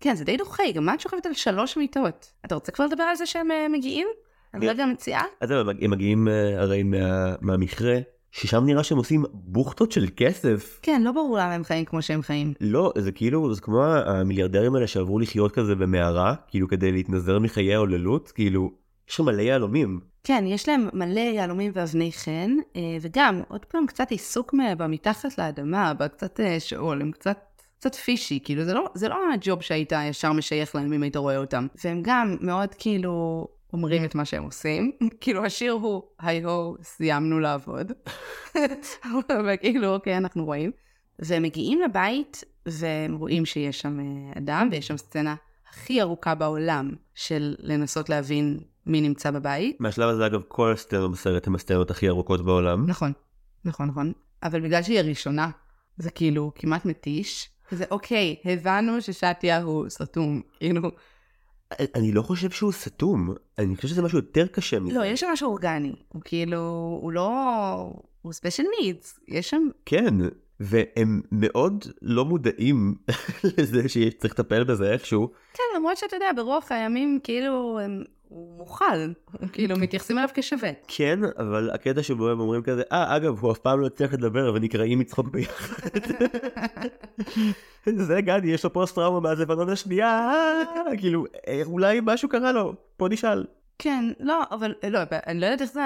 כן, זה די דוחה, גם את שוכבת על שלוש מיטות? אתה רוצה כבר לדבר על זה שהם מגיעים? על רגע המציאה? אז הם מגיעים הרי מה, מהמכרה. ששם נראה שהם עושים בוכטות של כסף. כן, לא ברור למה הם חיים כמו שהם חיים. לא, זה כאילו, זה כמו המיליארדרים האלה שעברו לחיות כזה במערה, כאילו כדי להתנזר מחיי ההוללות, כאילו, יש שם מלא יהלומים. כן, יש להם מלא יהלומים ואבני חן, אה, וגם, עוד פעם, קצת עיסוק במתחת לאדמה, בקצת אה, שאול, הם קצת... קצת פישי, כאילו זה לא, זה לא הג'וב שהיית ישר משייך להם אם היית רואה אותם. והם גם מאוד כאילו אומרים את מה שהם עושים. כאילו, השיר הוא, היי הו, סיימנו לעבוד. וכאילו, אוקיי, אנחנו רואים. והם מגיעים לבית, והם רואים שיש שם אה, אדם, ויש שם סצנה הכי ארוכה בעולם של לנסות להבין מי נמצא בבית. מהשלב הזה אגב כל הסצנות בסרט הן הסצנות הכי ארוכות בעולם. נכון, נכון, נכון. אבל בגלל שהיא הראשונה, זה כאילו כמעט מתיש. וזה אוקיי, הבנו ששתיה הוא סתום, כאילו... אני לא חושב שהוא סתום, אני חושב שזה משהו יותר קשה מזה. לא, יש שם משהו אורגני. הוא כאילו, הוא לא... הוא special needs. יש שם... כן, והם מאוד לא מודעים לזה שצריך לטפל בזה איכשהו. כן, למרות שאתה יודע, ברוח הימים, כאילו, הם... הוא מוכל, כאילו מתייחסים אליו כשווה. כן, אבל הקטע שבו הם אומרים כזה, אה, אגב, הוא אף פעם לא הצליח לדבר ונקרעים מצחוק ביחד. זה גדי, יש לו פוסט טראומה מאז לבנון השנייה, כאילו, אה, אולי משהו קרה לו, בוא נשאל. כן, לא, אבל לא, אני לא יודעת איך זה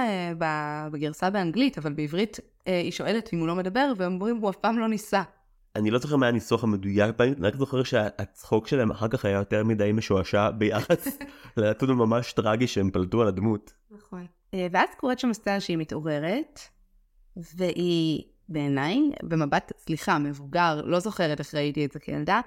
בגרסה באנגלית, אבל בעברית אה, היא שואלת אם הוא לא מדבר, והם אומרים, הוא אף פעם לא ניסה. אני לא זוכר מה הניסוח המדויק אני רק זוכר שהצחוק שלהם אחר כך היה יותר מדי משועשע ביחס לנתון הממש טרגי שהם פלטו על הדמות. נכון. אה, ואז קורית שם סצנה שהיא מתעוררת, והיא בעיניי, במבט, סליחה, מבוגר, לא זוכרת איך ראיתי את זה כילדה,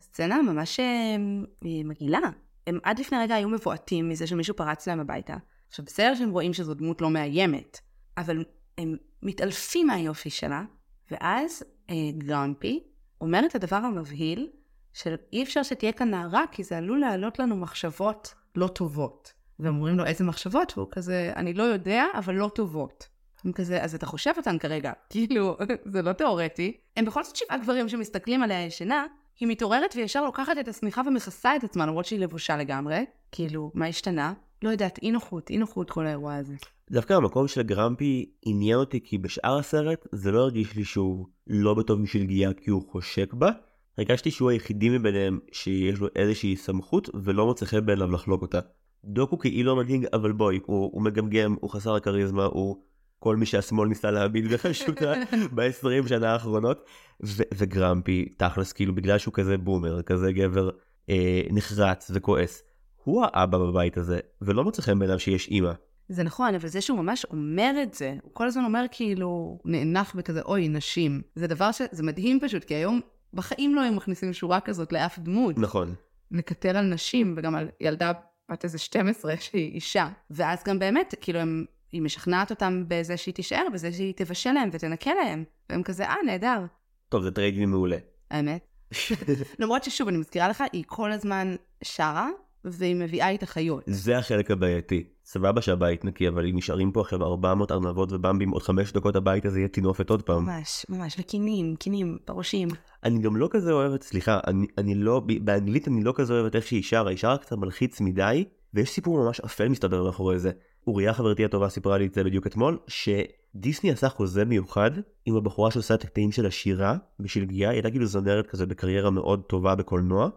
סצנה ממש אה, מגעילה. הם עד לפני רגע היו מבועטים מזה שמישהו פרץ להם הביתה. עכשיו, בסדר שהם רואים שזו דמות לא מאיימת, אבל הם מתעלפים מהיופי שלה, ואז אה, גרמפי אומר את הדבר המבהיל, של אי אפשר שתהיה כאן נערה, כי זה עלול להעלות לנו מחשבות לא טובות. והם אומרים לו איזה מחשבות, והוא כזה, אני לא יודע, אבל לא טובות. הם כזה, אז אתה חושב אותן כרגע, כאילו, זה לא תיאורטי. הם בכל זאת שבעה גברים שמסתכלים עליה ישנה, היא מתעוררת וישר לוקחת את השמיכה ומכסה את עצמה, למרות שהיא לבושה לגמרי. כאילו, מה השתנה? לא יודעת, אי נוחות, אי נוחות כל האירוע הזה. דווקא המקום של גרמפי עניין אותי כי בשאר הסרט זה לא הרגיש לי שהוא לא בטוב בשביל גיאה כי הוא חושק בה. הרגשתי שהוא היחידי מביניהם שיש לו איזושהי סמכות ולא מוצא חן בעיניו לחלוק אותה. דוקו כאילו מנהיג אבל בואי הוא, הוא מגמגם הוא חסר הכריזמה הוא כל מי שהשמאל ניסה להאמין בחשותה ב-20 שנה האחרונות ו- וגרמפי תכלס כאילו בגלל שהוא כזה בומר כזה גבר אה, נחרץ וכועס. הוא האבא בבית הזה ולא מוצא חן בעיניו שיש אימא. זה נכון, אבל זה שהוא ממש אומר את זה, הוא כל הזמן אומר כאילו, נאנח בכזה, אוי, נשים. זה דבר ש... זה מדהים פשוט, כי היום בחיים לא היו מכניסים שורה כזאת לאף דמות. נכון. לקטר על נשים, וגם על ילדה בת איזה 12 שהיא אישה. ואז גם באמת, כאילו, הם, היא משכנעת אותם בזה שהיא תישאר, בזה שהיא תבשל להם ותנקה להם. והם כזה, אה, נהדר. טוב, זה trade מעולה. האמת. למרות ששוב, אני מזכירה לך, היא כל הזמן שרה, והיא מביאה איתה חיות. זה החלק הבעייתי. סבבה שהבית נקי, אבל אם נשארים פה עכשיו 400 ארנבות ובמבים, עוד 5 דקות הבית הזה יהיה טינופת עוד פעם. ממש, ממש, וקינים, קינים, פרושים. אני גם לא כזה אוהבת, סליחה, אני, אני לא, באנגלית אני לא כזה אוהבת איך שהיא שרה, היא שרה קצת מלחיץ מדי, ויש סיפור ממש אפל מסתבר מאחורי זה. אוריה חברתי הטובה סיפרה לי את זה בדיוק אתמול, שדיסני עשה חוזה מיוחד עם הבחורה שעושה את הקטעים של השירה בשביל גיאה, היא הייתה כאילו זמרת כזה בקריירה מאוד טובה בקולנוע,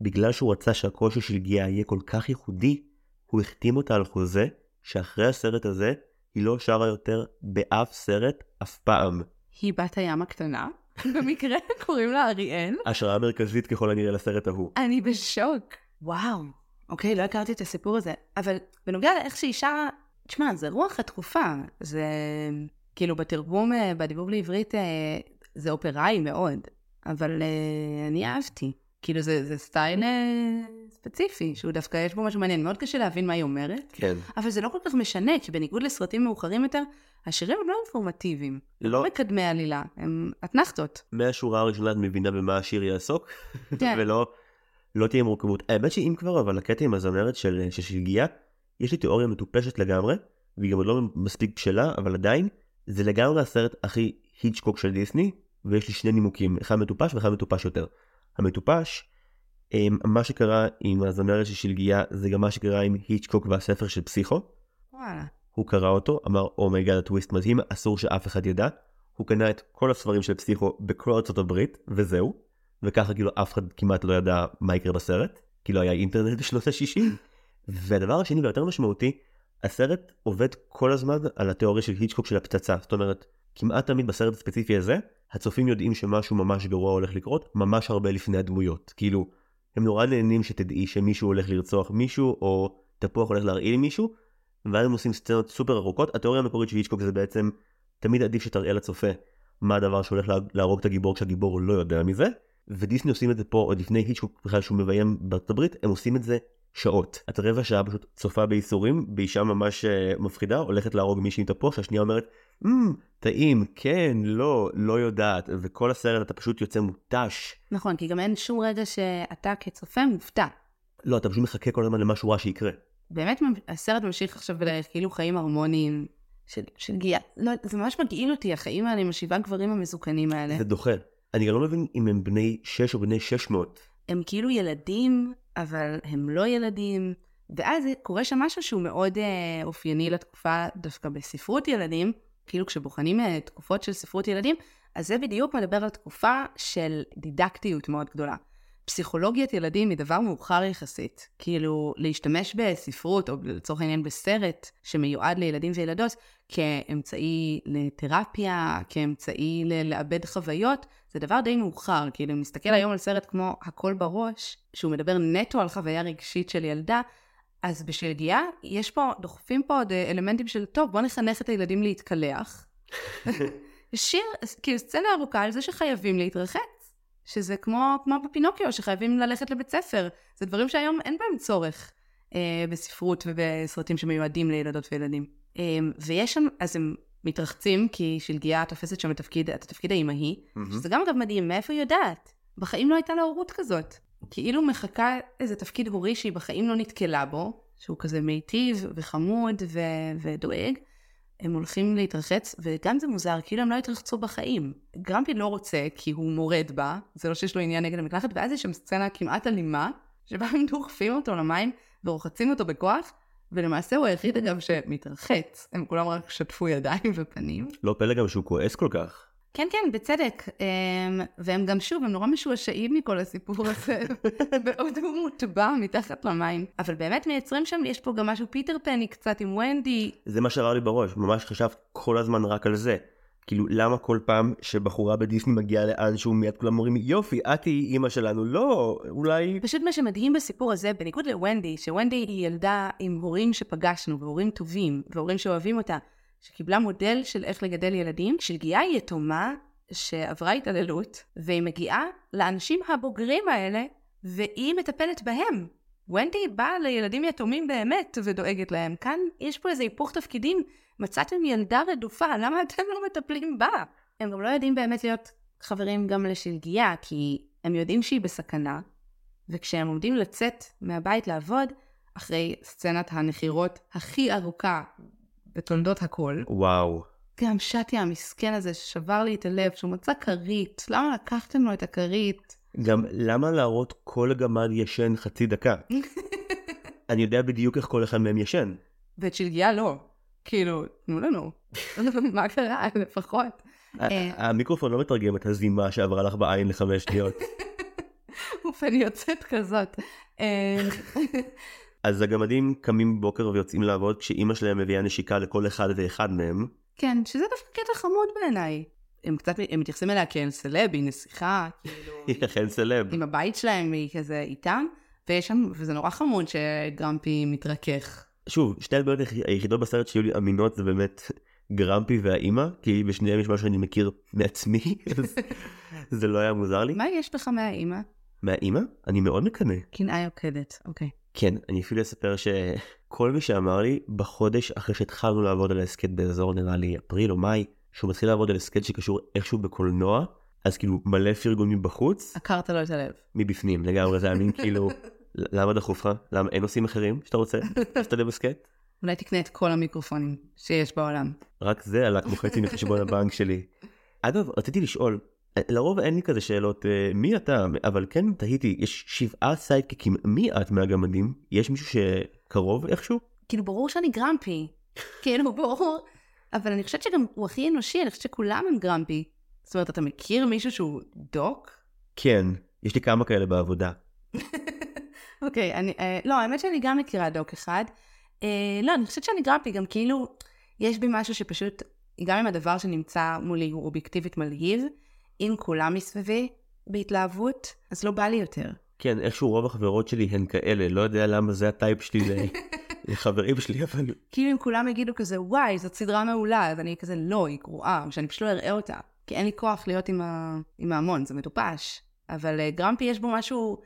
בגלל שהוא רצה שהקושי של גיאה יהיה כל כך ייחודי, הוא החתים אותה על חוזה שאחרי הסרט הזה היא לא שרה יותר באף סרט אף פעם. היא בת הים הקטנה? במקרה קוראים לה אריאל? השראה מרכזית ככל הנראה לסרט ההוא. אני בשוק. וואו. אוקיי, לא הכרתי את הסיפור הזה. אבל בנוגע לאיך שהיא שרה, תשמע, זה רוח התקופה. זה כאילו בתרגום, אה, בדיבור לעברית, אה, זה אופראי מאוד. אבל אה, אני אהבתי. כאילו זה, זה סטייל ספציפי, שהוא דווקא יש בו משהו מעניין. מאוד קשה להבין מה היא אומרת, כן. אבל זה לא כל כך משנה, כי בניגוד לסרטים מאוחרים יותר, השירים הם לא אינפורמטיביים. לא. לא מקדמי עלילה, הם אתנחתות. מהשורה הראשונה את מבינה במה השיר יעסוק, כן. ולא לא תהיה מורכבות. האמת שאם כבר, אבל הקטע עם הזמרת של, של שלגיה, יש לי תיאוריה מטופשת לגמרי, והיא גם לא מספיק בשלה, אבל עדיין, זה לגמרי הסרט הכי היצ'קוק של דיסני, ויש לי שני נימוקים, אחד מטופש ואחד מטופש יותר. המטופש, אמ, מה שקרה עם הזמרת של שלגיה זה גם מה שקרה עם היצ'קוק והספר של פסיכו. וואלה. הוא קרא אותו, אמר אומייגד הטוויסט מדהים, אסור שאף אחד ידע. הוא קנה את כל הספרים של פסיכו בכל ארצות הברית, וזהו. וככה כאילו אף אחד כמעט לא ידע מה יקרה בסרט, כי לא היה אינטרנט בשנות ה-60. והדבר השני והיותר משמעותי, הסרט עובד כל הזמן על התיאוריה של היצ'קוק של הפצצה. זאת אומרת, כמעט תמיד בסרט הספציפי הזה, הצופים יודעים שמשהו ממש גרוע הולך לקרות, ממש הרבה לפני הדמויות. כאילו, הם נורא נהנים שתדעי שמישהו הולך לרצוח מישהו, או תפוח הולך להרעיל מישהו, ואז הם עושים סצנות סופר ארוכות. התיאוריה המקורית של היצ'קוק זה בעצם, תמיד עדיף שתראה לצופה מה הדבר שהולך לה- להרוג את הגיבור כשהגיבור לא יודע מזה, ודיסני עושים את זה פה עוד לפני היצ'קוק בכלל שהוא מביים בארצות הברית, הם עושים את זה שעות. את רבע שעה פשוט צופה בייסורים, באישה ממש אה, מפחידה, הולכת להרוג מישהי עם תפוח, שהשנייה אומרת, "מ, טעים, כן, לא, לא יודעת, וכל הסרט אתה פשוט יוצא מותש. נכון, כי גם אין שום רגע שאתה כצופה מופתע. לא, אתה פשוט מחכה כל הזמן למשהו רע שיקרה. באמת הסרט ממשיך עכשיו כאילו חיים הרמוניים של, של גיאה. לא, זה ממש מגעיל אותי, החיים האלה עם השבעה גברים המסוכנים האלה. זה דוחה. אני גם לא מבין אם הם בני 6 או בני 600. הם כאילו ילדים, אבל הם לא ילדים. ואז קורה שם משהו שהוא מאוד אה, אופייני לתקופה דווקא בספרות ילדים, כאילו כשבוחנים אה, תקופות של ספרות ילדים, אז זה בדיוק מדבר על תקופה של דידקטיות מאוד גדולה. פסיכולוגיית ילדים היא דבר מאוחר יחסית. כאילו, להשתמש בספרות, או לצורך העניין בסרט שמיועד לילדים וילדות, כאמצעי לתרפיה, כאמצעי ל- לאבד חוויות, זה דבר די מאוחר. כאילו, אם נסתכל היום על סרט כמו הכל בראש, שהוא מדבר נטו על חוויה רגשית של ילדה, אז בשלגיה, יש פה, דוחפים פה עוד אה, אלמנטים של, טוב, בוא נחנך את הילדים להתקלח. שיר, כאילו סצנה ארוכה על זה שחייבים להתרחץ. שזה כמו, כמו בפינוקיו, שחייבים ללכת לבית ספר. זה דברים שהיום אין בהם צורך אה, בספרות ובסרטים שמיועדים לילדות וילדים. אה, ויש שם, אז הם מתרחצים, כי שלגיה תופסת שם את התפקיד, את התפקיד האימהי, שזה גם אגב מדהים, מאיפה היא יודעת? בחיים לא הייתה לה הורות כזאת. כאילו מחכה איזה תפקיד הורי שהיא בחיים לא נתקלה בו, שהוא כזה מיטיב וחמוד ו- ודואג. הם הולכים להתרחץ, וגם זה מוזר, כאילו הם לא התרחצו בחיים. גרמפי לא רוצה, כי הוא מורד בה, זה לא שיש לו עניין נגד המקלחת, ואז יש שם סצנה כמעט אלימה, שבה הם דוחפים אותו למים ורוחצים אותו בכוח, ולמעשה הוא היחיד אגב שמתרחץ. הם כולם רק שטפו ידיים ופנים. לא פלא גם שהוא כועס כל כך. כן, כן, בצדק. אמ, והם גם שוב, הם נורא משועשעים מכל הסיפור הזה, בעוד הוא מוטבע מתחת למים. אבל באמת מייצרים שם, יש פה גם משהו פיטר פני קצת עם ונדי. זה מה שעבר לי בראש, ממש חשבת כל הזמן רק על זה. כאילו, למה כל פעם שבחורה בדיסני מגיעה לאן שהוא מיד כולם אומרים, יופי, את היא אימא שלנו, לא, אולי... פשוט מה שמדהים בסיפור הזה, בניגוד לוונדי, שוונדי היא ילדה עם הורים שפגשנו, והורים טובים, והורים שאוהבים אותה, שקיבלה מודל של איך לגדל ילדים, היא יתומה שעברה התעללות, והיא מגיעה לאנשים הבוגרים האלה, והיא מטפלת בהם. ונדי באה לילדים יתומים באמת ודואגת להם. כאן יש פה איזה היפוך תפקידים. מצאתם ילדה רדופה, למה אתם לא מטפלים בה? הם גם לא יודעים באמת להיות חברים גם לשלגיה, כי הם יודעים שהיא בסכנה, וכשהם עומדים לצאת מהבית לעבוד, אחרי סצנת הנחירות הכי ארוכה בתולדות הכל, וואו. גם שטי המסכן הזה ששבר לי את הלב, שהוא מצא כרית, למה לקחתם לו את הכרית? גם למה להראות כל גמד ישן חצי דקה? אני יודע בדיוק איך כל אחד מהם ישן. ואת שלגיה לא. כאילו, תנו לנו. מה קרה? לפחות. אה. המיקרופון לא מתרגם את הזימה שעברה לך בעין לחמש שניות. אני יוצאת כזאת. אז הגמדים קמים בבוקר ויוצאים לעבוד כשאימא שלהם מביאה נשיקה לכל אחד ואחד מהם. כן, שזה דווקא קטע חמוד בעיניי. הם קצת, הם מתייחסים אליה כאל סלב, היא נסיכה, כאילו, היא אכן סלב. עם הבית שלהם, היא כזה איתם, ויש שם, וזה נורא חמוד שגרמפי מתרכך. שוב, שתי הדמויות היח- היחידות בסרט שהיו לי אמינות זה באמת גרמפי והאימא, כי בשניהם יש משהו שאני מכיר מעצמי, אז זה לא היה מוזר לי. מה יש בך מהאימא? מהאימא? אני מאוד מקנא. קנאה יוקדת, אוקיי. כן, אני אפילו אספר שכל מי שאמר לי בחודש אחרי שהתחלנו לעבוד על ההסכת באזור נראה לי אפריל או מאי, שהוא מתחיל לעבוד על הסכת שקשור איכשהו בקולנוע, אז כאילו מלא פרגון מבחוץ, עקרת לו את הלב. מבפנים לגמרי, זה היה מין כאילו, למה דחוף לך? למה אין נושאים אחרים שאתה רוצה? שתדע בסכת? אולי תקנה את כל המיקרופונים שיש בעולם. רק זה עלה כמו חצי מחשבון הבנק שלי. אגב, רציתי לשאול, לרוב אין לי כזה שאלות אה, מי אתה, אבל כן תהיתי, יש שבעה סיידקיקים, מי את מהגמדים? יש מישהו שקרוב איכשהו? כאילו, ברור שאני גרמפי. כאילו, ברור. אבל אני חושבת שגם הוא הכי אנושי, אני חושבת שכולם הם גרמפי. זאת אומרת, אתה מכיר מישהו שהוא דוק? כן, יש לי כמה כאלה בעבודה. אוקיי, אני, אה, לא, האמת שאני גם מכירה דוק אחד. אה, לא, אני חושבת שאני גרמפי, גם כאילו, יש בי משהו שפשוט, גם אם הדבר שנמצא מולי הוא אובייקטיבית מלהיב, אם כולם מסביבי בהתלהבות, אז לא בא לי יותר. כן, איכשהו רוב החברות שלי הן כאלה, לא יודע למה זה הטייפ שלי לחברים שלי, אבל... כאילו אם כולם יגידו כזה, וואי, זאת סדרה מעולה, אז אני כזה, לא, היא גרועה, שאני פשוט לא אראה אותה. כי אין לי כוח להיות עם, ה... עם ההמון, זה מטופש. אבל uh, גרמפי יש בו משהו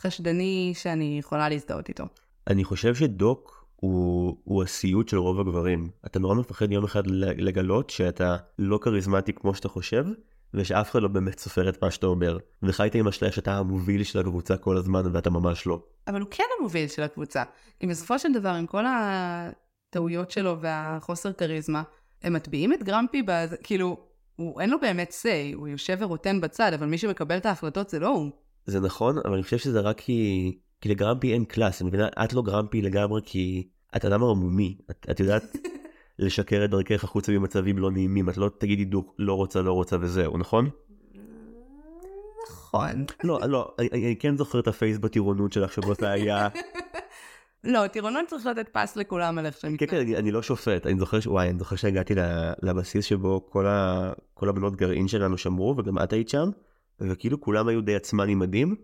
חשדני שאני יכולה להזדהות איתו. אני חושב שדוק הוא, הוא הסיוט של רוב הגברים. אתה נורא מפחד יום אחד לגלות שאתה לא כריזמטי כמו שאתה חושב, ושאף אחד לא באמת סופר את מה שאתה אומר. וחיית עם אשליה שאתה המוביל של הקבוצה כל הזמן ואתה ממש לא. אבל הוא כן המוביל של הקבוצה. כי בסופו של דבר, עם כל הטעויות שלו והחוסר כריזמה, הם מטביעים את גרמפי, בז... כאילו, הוא אין לו באמת say, הוא יושב ורוטן בצד, אבל מי שמקבל את ההחלטות זה לא הוא. זה נכון, אבל אני חושב שזה רק כי... כי לגרמפי אין קלאס, אני מבינה? את לא גרמפי לגמרי כי את אדם ערמומי. את, את יודעת לשקר את דרכך החוצה במצבים לא נעימים, את לא תגידי דוק לא רוצה, לא רוצה וזהו, נכון? נכון. לא, לא, אני, אני כן זוכר את הפייס בטירונות שלך שבו זה היה... לא, טירונות צריך לתת פס לכולם על איך שהם... כן, כן, אני, אני לא שופט, אני זוכר, וואי, אני זוכר שהגעתי לבסיס שבו כל, ה, כל הבנות גרעין שלנו שמרו, וגם את היית שם, וכאילו כולם היו די עצמני מדהים,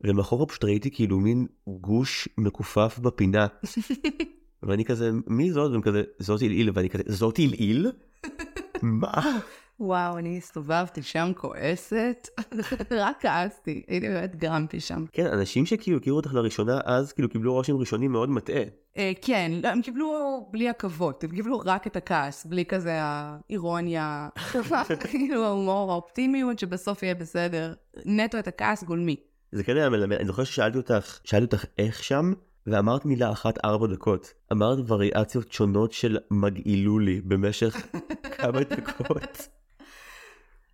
ומאחורה פשוט ראיתי כאילו מין גוש מכופף בפינה. ואני כזה, מי זאת? והם כזה, זאת עילעיל, ואני כזה, זאת עילעיל? מה? וואו, אני הסתובבתי שם כועסת, רק כעסתי, הייתי באמת גרמתי שם. כן, אנשים שכאילו הכירו אותך לראשונה, אז כאילו קיבלו רושם ראשוני מאוד מטעה. אה, כן, לא, הם קיבלו בלי עכבות, הם קיבלו רק את הכעס, בלי כזה האירוניה, כאילו ההומור, האופטימיות שבסוף יהיה בסדר. נטו את הכעס גולמי. זה כן היה מלמד, אני זוכר ששאלתי אותך, שאלתי אותך איך שם, ואמרת מילה אחת ארבע דקות. אמרת וריאציות שונות של מגעילו לי במשך כמה דקות.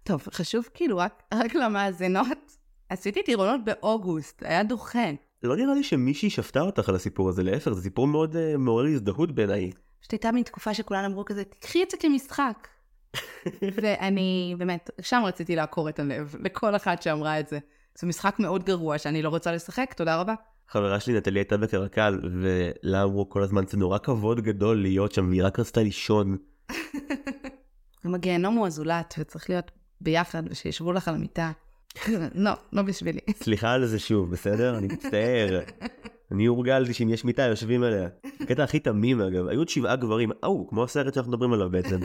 טוב, חשוב כאילו רק, רק למאזינות, עשיתי טירונות באוגוסט, היה דוחה. לא נראה לי שמישהי שפטה אותך על הסיפור הזה, להפך, זה סיפור מאוד uh, מעורר הזדהות בעיניי. פשוט הייתה מין תקופה שכולם אמרו כזה, תקחי את זה כמשחק. ואני באמת, שם רציתי לעקור את הלב, לכל אחת שאמרה את זה. זה משחק מאוד גרוע שאני לא רוצה לשחק, תודה רבה. חברה שלי נטלי הייתה בקרקל, ולה אמרו כל הזמן, זה נורא כבוד גדול להיות שם, והיא רק רצתה לישון. גם הגיהנום הוא הזולת, וצריך להיות ביחד, ושישבו לך על המיטה. לא, לא בשבילי. סליחה על זה שוב, בסדר? אני מצטער. אני הורגלתי שאם יש מיטה יושבים עליה. הקטע הכי תמים אגב, היו עוד שבעה גברים, אהו, כמו הסרט שאנחנו מדברים עליו בעצם.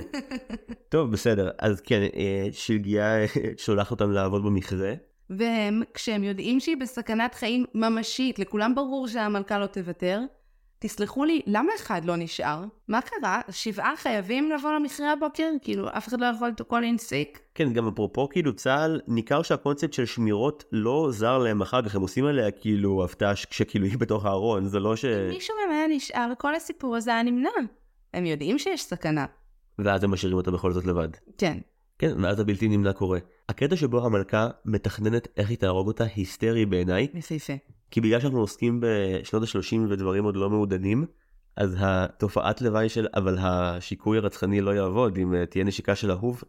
טוב, בסדר, אז כן, אה, שלגיה אה, שולחת אותם לעבוד במכרה. והם, כשהם יודעים שהיא בסכנת חיים ממשית, לכולם ברור שהמלכה לא תוותר, תסלחו לי, למה אחד לא נשאר? מה קרה? שבעה חייבים לבוא למכרה הבוקר? כאילו, אף אחד לא יכול to call in sick? כן, גם אפרופו כאילו צה"ל, ניכר שהקונספט של שמירות לא זר להם אחר כך, הם עושים עליה כאילו הפתעה כשכאילו היא בתוך הארון, זה לא ש... אם מישהו מהם היה נשאר, כל הסיפור הזה היה נמנע. הם יודעים שיש סכנה. ואז הם משאירים אותה בכל זאת לבד. כן. כן, ואז הבלתי נמנע קורה. הקטע שבו המלכה מתכננת איך היא תהרוג אותה היסטרי בעיניי. יפהפה. כי בגלל שאנחנו עוסקים בשנות ה-30 ודברים עוד לא מעודנים, אז התופעת לוואי של אבל השיקוי הרצחני לא יעבוד אם אה, תהיה נשיקה של אהוב,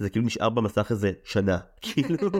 זה כאילו נשאר במסך איזה שנה, כאילו,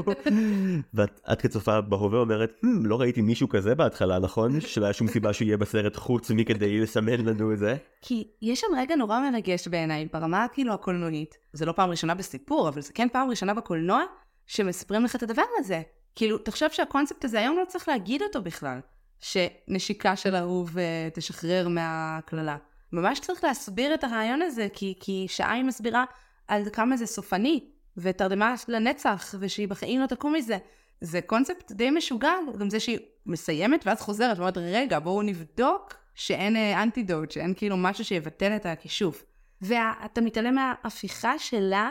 ואת כצופה בהווה אומרת, hmm, לא ראיתי מישהו כזה בהתחלה, נכון? שלא היה שום סיבה שהוא יהיה בסרט חוץ מכדי לסמן לנו את זה. כי יש שם רגע נורא מרגש בעיניי, ברמה כאילו הקולנועית. זה לא פעם ראשונה בסיפור, אבל זה כן פעם ראשונה בקולנוע, שמספרים לך את הדבר הזה. כאילו, תחשוב שהקונספט הזה היום לא צריך להגיד אותו בכלל, שנשיקה של אהוב uh, תשחרר מהקללה. ממש צריך להסביר את הרעיון הזה, כי, כי שעה היא מסבירה על כמה זה סופני, ותרדמה לנצח, ושהיא בחיים לא תקום מזה. זה קונספט די משוגע, גם זה שהיא מסיימת ואז חוזרת, ואומרת, רגע, בואו נבדוק שאין אה, אנטידוט, שאין כאילו משהו שיבטל את הכישוף. ואתה מתעלם מההפיכה שלה,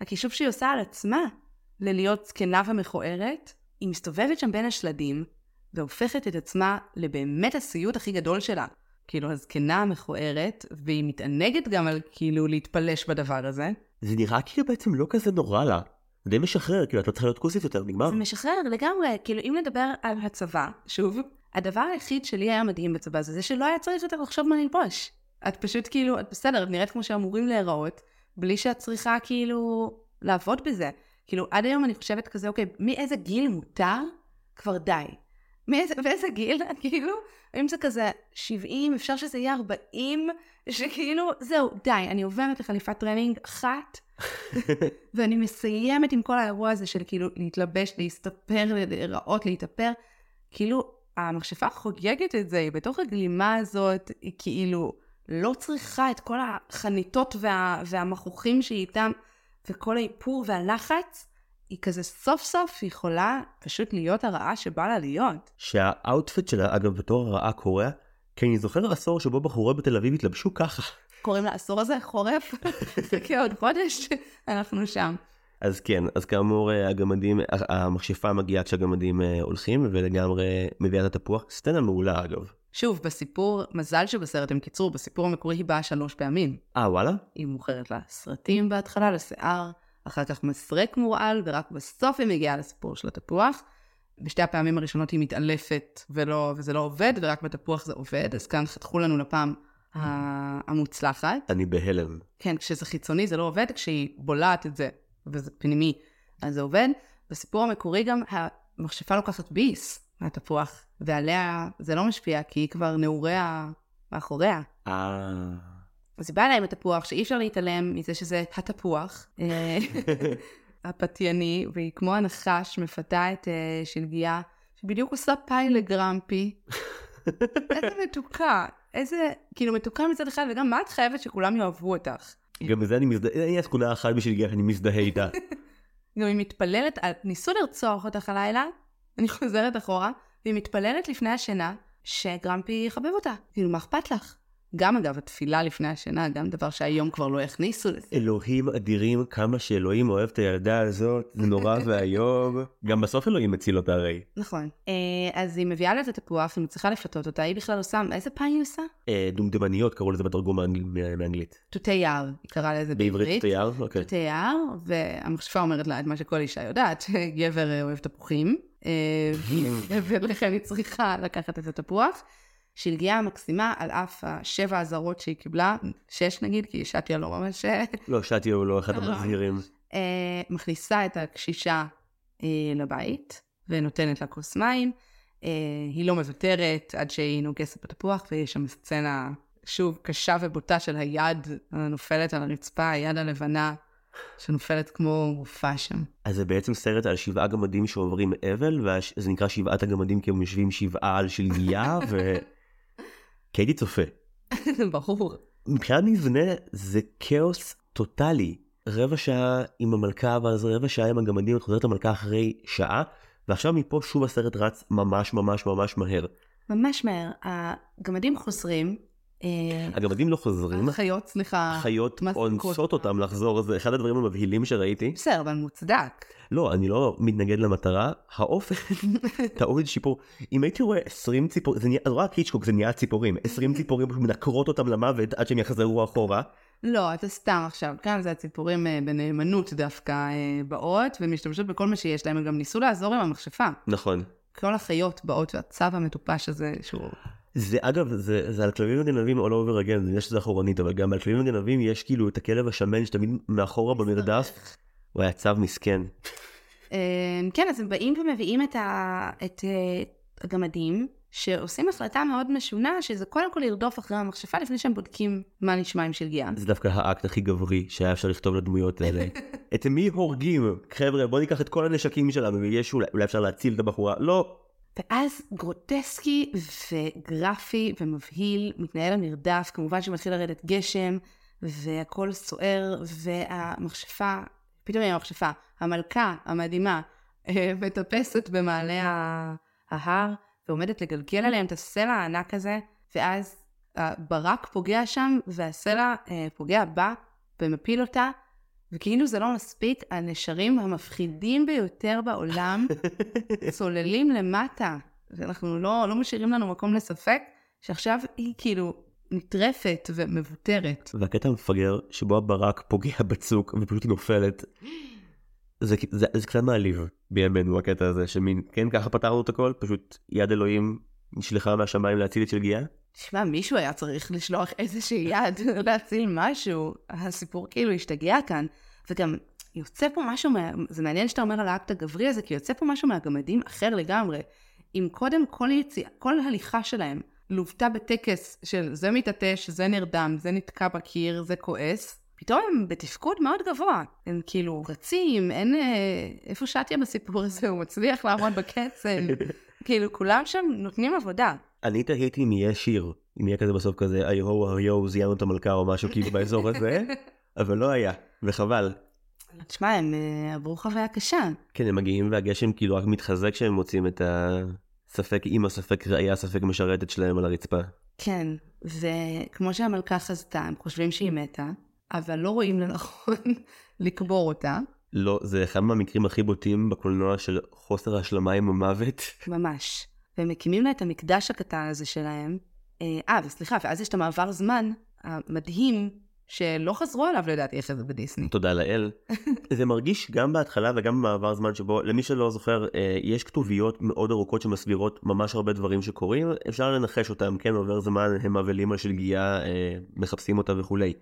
הכישוף שהיא עושה על עצמה, ללהיות זקנה ומכוערת, היא מסתובבת שם בין השלדים, והופכת את עצמה לבאמת הסיוט הכי גדול שלה. כאילו, הזקנה המכוערת, והיא מתענגת גם על כאילו להתפלש בדבר הזה. זה נראה כאילו בעצם לא כזה נורא לה. זה די משחרר, כאילו, את לא צריכה להיות כוסית יותר, נגמר. זה משחרר לגמרי, כאילו, אם נדבר על הצבא, שוב, הדבר היחיד שלי היה מדהים בצבא זה, זה שלא היה צריך יותר לחשוב מה ללבוש. את פשוט כאילו, את בסדר, את נראית כמו שאמורים להיראות, בלי שאת צריכה כאילו לעבוד בזה. כאילו, עד היום אני חושבת כזה, אוקיי, מאיזה גיל מותר? כבר די. מאיזה, באיזה גיל? כאילו, האם זה כזה 70, אפשר שזה יהיה 40, שכאילו, זהו, די, אני עוברת לחליפת טרנינג אחת, ואני מסיימת עם כל האירוע הזה של כאילו להתלבש, להסתפר, להיראות, להתאפר. כאילו, המכשפה חוגגת את זה, היא בתוך הגלימה הזאת, היא כאילו לא צריכה את כל החזיות וה, והמחוכים שהיא איתם, וכל האיפור והלחץ, היא כזה סוף סוף יכולה פשוט להיות הרעה שבא לה להיות. שה outfit שלה, אגב, בתור הרעה קורע, כי אני זוכר עשור שבו בחורות בתל אביב התלבשו ככה. קוראים לעשור הזה חורף, חכה עוד חודש, אנחנו שם. אז כן, אז כאמור הגמדים, המכשפה מגיעה כשהגמדים אה, הולכים ולגמרי מביאה את התפוח. סצנה מעולה אגב. שוב, בסיפור, מזל שבסרט הם קיצרו, בסיפור המקורי היא באה שלוש פעמים. אה, וואלה? היא מוכרת לה סרטים בהתחלה, לשיער, אחר כך מסרק מורעל, ורק בסוף היא מגיעה לסיפור של התפוח. בשתי הפעמים הראשונות היא מתעלפת ולא, וזה לא עובד, ורק בתפוח זה עובד, אז כאן חתכו לנו לפעם המוצלחת. אני בהלם. כן, כשזה חיצוני זה לא עובד, כשהיא בולעת את זה וזה פנימי, אז זה עובד. בסיפור המקורי גם המכשפה לוקחת ביס מהתפוח, ועליה זה לא משפיע, כי היא כבר נעוריה מאחוריה. אה... אז היא באה אליי עם התפוח, שאי אפשר להתעלם מזה שזה התפוח אה, הפתייני, והיא כמו הנחש מפתה את uh, שלגיה, שבדיוק עושה פאי לגרמפי. איזה מתוקה, איזה, כאילו מתוקה מצד אחד, וגם מה את חייבת שכולם יאהבו אותך? גם בזה אני מזדהה, אין לי תכונה אחת בשביל גיח, אני מזדהה איתה. גם היא מתפללת, ניסו לרצוח אותך הלילה, אני חוזרת אחורה, והיא מתפללת לפני השינה שגרמפי יחבב אותה. כאילו, מה אכפת לך? גם אגב, התפילה לפני השינה, גם דבר שהיום כבר לא הכניסו לזה. אלוהים אדירים, כמה שאלוהים אוהב את הילדה הזאת, זה נורא ואיום. גם בסוף אלוהים מציל אותה הרי. נכון. אה, אז היא מביאה לה את התפוח, היא מצליחה לפתות אותה, היא בכלל עושה, איזה פאי היא עושה? אה, דומדמניות קראו לזה בתרגום מאנגלית. תותי יער, היא קראה לזה בעברית. בעברית תותי יער? אוקיי. תותי יער, והמכשפה אומרת לה את מה שכל אישה יודעת, גבר אוהב תפוחים, אה, ולכן היא צריכה לקחת את התפוח. שלגיה מקסימה על אף השבע אזהרות שהיא קיבלה, שש נגיד, כי שטיה לא ממש... לא, שטיה הוא לא אחד לא. המזהירים. אה, מכניסה את הקשישה אה, לבית ונותנת לה כוס מים. אה, היא לא מוותרת עד שהיא נוגסת בתפוח, ויש שם סצנה, שוב, קשה ובוטה של היד הנופלת על הרצפה, היד הלבנה. שנופלת כמו מופע שם. אז זה בעצם סרט על שבעה גמדים שעוברים אבל, וזה נקרא שבעת הגמדים כי הם יושבים שבעה על שלגיה, ו... כי הייתי צופה. ברור. מבחינת מבנה זה כאוס טוטאלי. רבע שעה עם המלכה ואז רבע שעה עם הגמדים, את חוזרת למלכה אחרי שעה, ועכשיו מפה שוב הסרט רץ ממש ממש ממש מהר. ממש מהר. הגמדים חוזרים, הגמדים לא חוזרים. החיות, סליחה. החיות אונסות אותם לחזור, זה אחד הדברים המבהילים שראיתי. בסדר, אבל מוצדק. לא, אני לא מתנגד למטרה, האופן, טעות שיפור. אם הייתי רואה 20 ציפורים, זה נהיה, רק קיצ'קוק זה נהיה ציפורים, 20 ציפורים מנקרות אותם למוות עד שהם יחזרו אחורה. לא, אתה סתם עכשיו, כאן זה הציפורים אה, בנאמנות דווקא אה, באות, ומשתמשות בכל מה שיש להם, הם גם ניסו לעזור עם המכשפה. נכון. כל החיות באות והצו המטופש הזה שהוא... זה אגב זה, זה על כלבים וגנבים all over again, אני יודע שזה אחורנית אבל גם על כלבים וגנבים יש כאילו את הכלב השמן שתמיד מאחורה במרדף. הוא היה צו מסכן. אמ, כן אז הם באים ומביאים את, ה, את אה, הגמדים שעושים החלטה מאוד משונה שזה קודם כל לרדוף אחרי המכשפה לפני שהם בודקים מה נשמע עם שלגיה. זה דווקא האקט הכי גברי שהיה אפשר לכתוב לדמויות האלה. את מי הורגים? חבר'ה בוא ניקח את כל הנשקים שלנו ויש אולי, אולי אפשר להציל את הבחורה לא ואז גרוטסקי וגרפי ומבהיל, מתנהל המרדף, כמובן שמתחיל לרדת גשם, והכל סוער, והמכשפה, פתאום היא המכשפה, המלכה המדהימה, אה, מטפסת במעלה ההר, ועומדת לגלגל עליהם את הסלע הענק הזה, ואז הברק פוגע שם, והסלע אה, פוגע בה ומפיל אותה, וכאילו זה לא מספיק, הנשרים המפחידים ביותר בעולם צוללים למטה. ואנחנו לא, לא משאירים לנו מקום לספק, שעכשיו היא כאילו נטרפת ומבוטרת. והקטע המפגר שבו הברק פוגע בצוק ופשוט נופלת. זה, זה, זה קצת מעליב בימינו הקטע הזה שמין כן ככה פתרנו את הכל פשוט יד אלוהים נשלחה מהשמיים להציל את שלגיה. תשמע מישהו היה צריך לשלוח איזושהי יד להציל משהו הסיפור כאילו השתגע כאן וגם יוצא פה משהו מה... זה מעניין שאתה אומר על האקט הגברי הזה כי יוצא פה משהו מהגמדים אחר לגמרי. אם קודם כל יציאה כל הליכה שלהם לוותה בטקס של זה מתעטש זה נרדם זה נתקע בקיר זה כועס פתאום הם בתפקוד מאוד גבוה. הם כאילו רצים, אין... אה, איפה שטיה בסיפור הזה? הוא מצליח לעמוד בקצב. כאילו, כולם שם נותנים עבודה. אני תהיתי אם יהיה שיר, אם יהיה כזה בסוף כזה איי-הו איי-הו זיינו את המלכה או משהו כאילו באזור הזה, אבל לא היה, וחבל. תשמע, הם אה, עברו חוויה קשה. כן, הם מגיעים והגשם כאילו רק מתחזק כשהם מוצאים את הספק אימא, ספק ראייה, ספק משרתת שלהם על הרצפה. כן, וכמו שהמלכה חזתה, הם חושבים שהיא מתה, אבל לא רואים לנכון לקבור אותה. לא, זה אחד מהמקרים הכי בוטים בקולנוע של חוסר השלמה עם המוות. ממש. והם מקימים לה את המקדש הקטן הזה שלהם. אה, אה, וסליחה, ואז יש את המעבר זמן המדהים, שלא חזרו עליו לדעתי אחרי זה בדיסני. תודה לאל. זה מרגיש גם בהתחלה וגם במעבר זמן שבו, למי שלא זוכר, אה, יש כתוביות מאוד ארוכות שמסבירות ממש הרבה דברים שקורים, אפשר לנחש אותם, כן, עובר זמן, הם אבלים על שלגיה, אה, מחפשים אותה וכולי.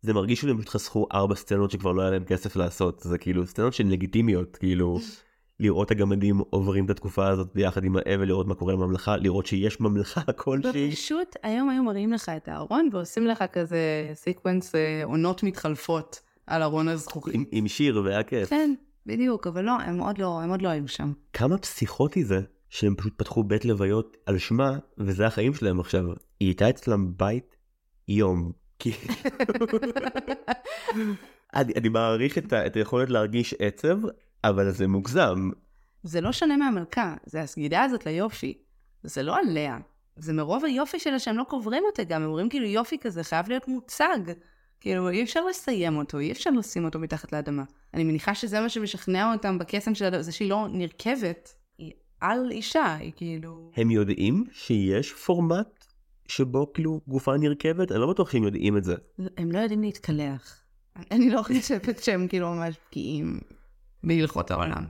זה מרגיש שהם פשוט חסכו ארבע סצנות שכבר לא היה להם כסף לעשות, זה כאילו סצנות שהן לגיטימיות, כאילו לראות הגמדים עוברים את התקופה הזאת ביחד עם האבל, לראות מה קורה לממלכה, לראות שיש ממלכה כלשהי. פשוט היום היו מראים לך את הארון ועושים לך כזה sequence אה, עונות מתחלפות על ארון הזכוכית. עם, עם שיר והיה כיף. כן, בדיוק, אבל לא, הם עוד לא, הם עוד לא היו שם. כמה פסיכוטי זה שהם פשוט פתחו בית לוויות על שמה, וזה החיים שלהם עכשיו. היא הייתה אצלם בית יום. אני, אני מעריך את, את היכולת להרגיש עצב, אבל זה מוגזם. זה לא שונה מהמלכה, זה הסגידה הזאת ליופי. זה לא עליה. זה מרוב היופי שלה שהם לא קוברים אותה גם, הם אומרים כאילו יופי כזה חייב להיות מוצג. כאילו אי אפשר לסיים אותו, אי אפשר לשים אותו מתחת לאדמה. אני מניחה שזה מה שמשכנע אותם בקסם של זה שהיא לא נרכבת, היא על אישה, היא כאילו... הם יודעים שיש פורמט שבו כאילו גופה נרכבת? אני לא בטוח שהם יודעים את זה. הם לא יודעים להתקלח. אני לא חושבת שהם כאילו ממש בקיאים בהלכות העולם.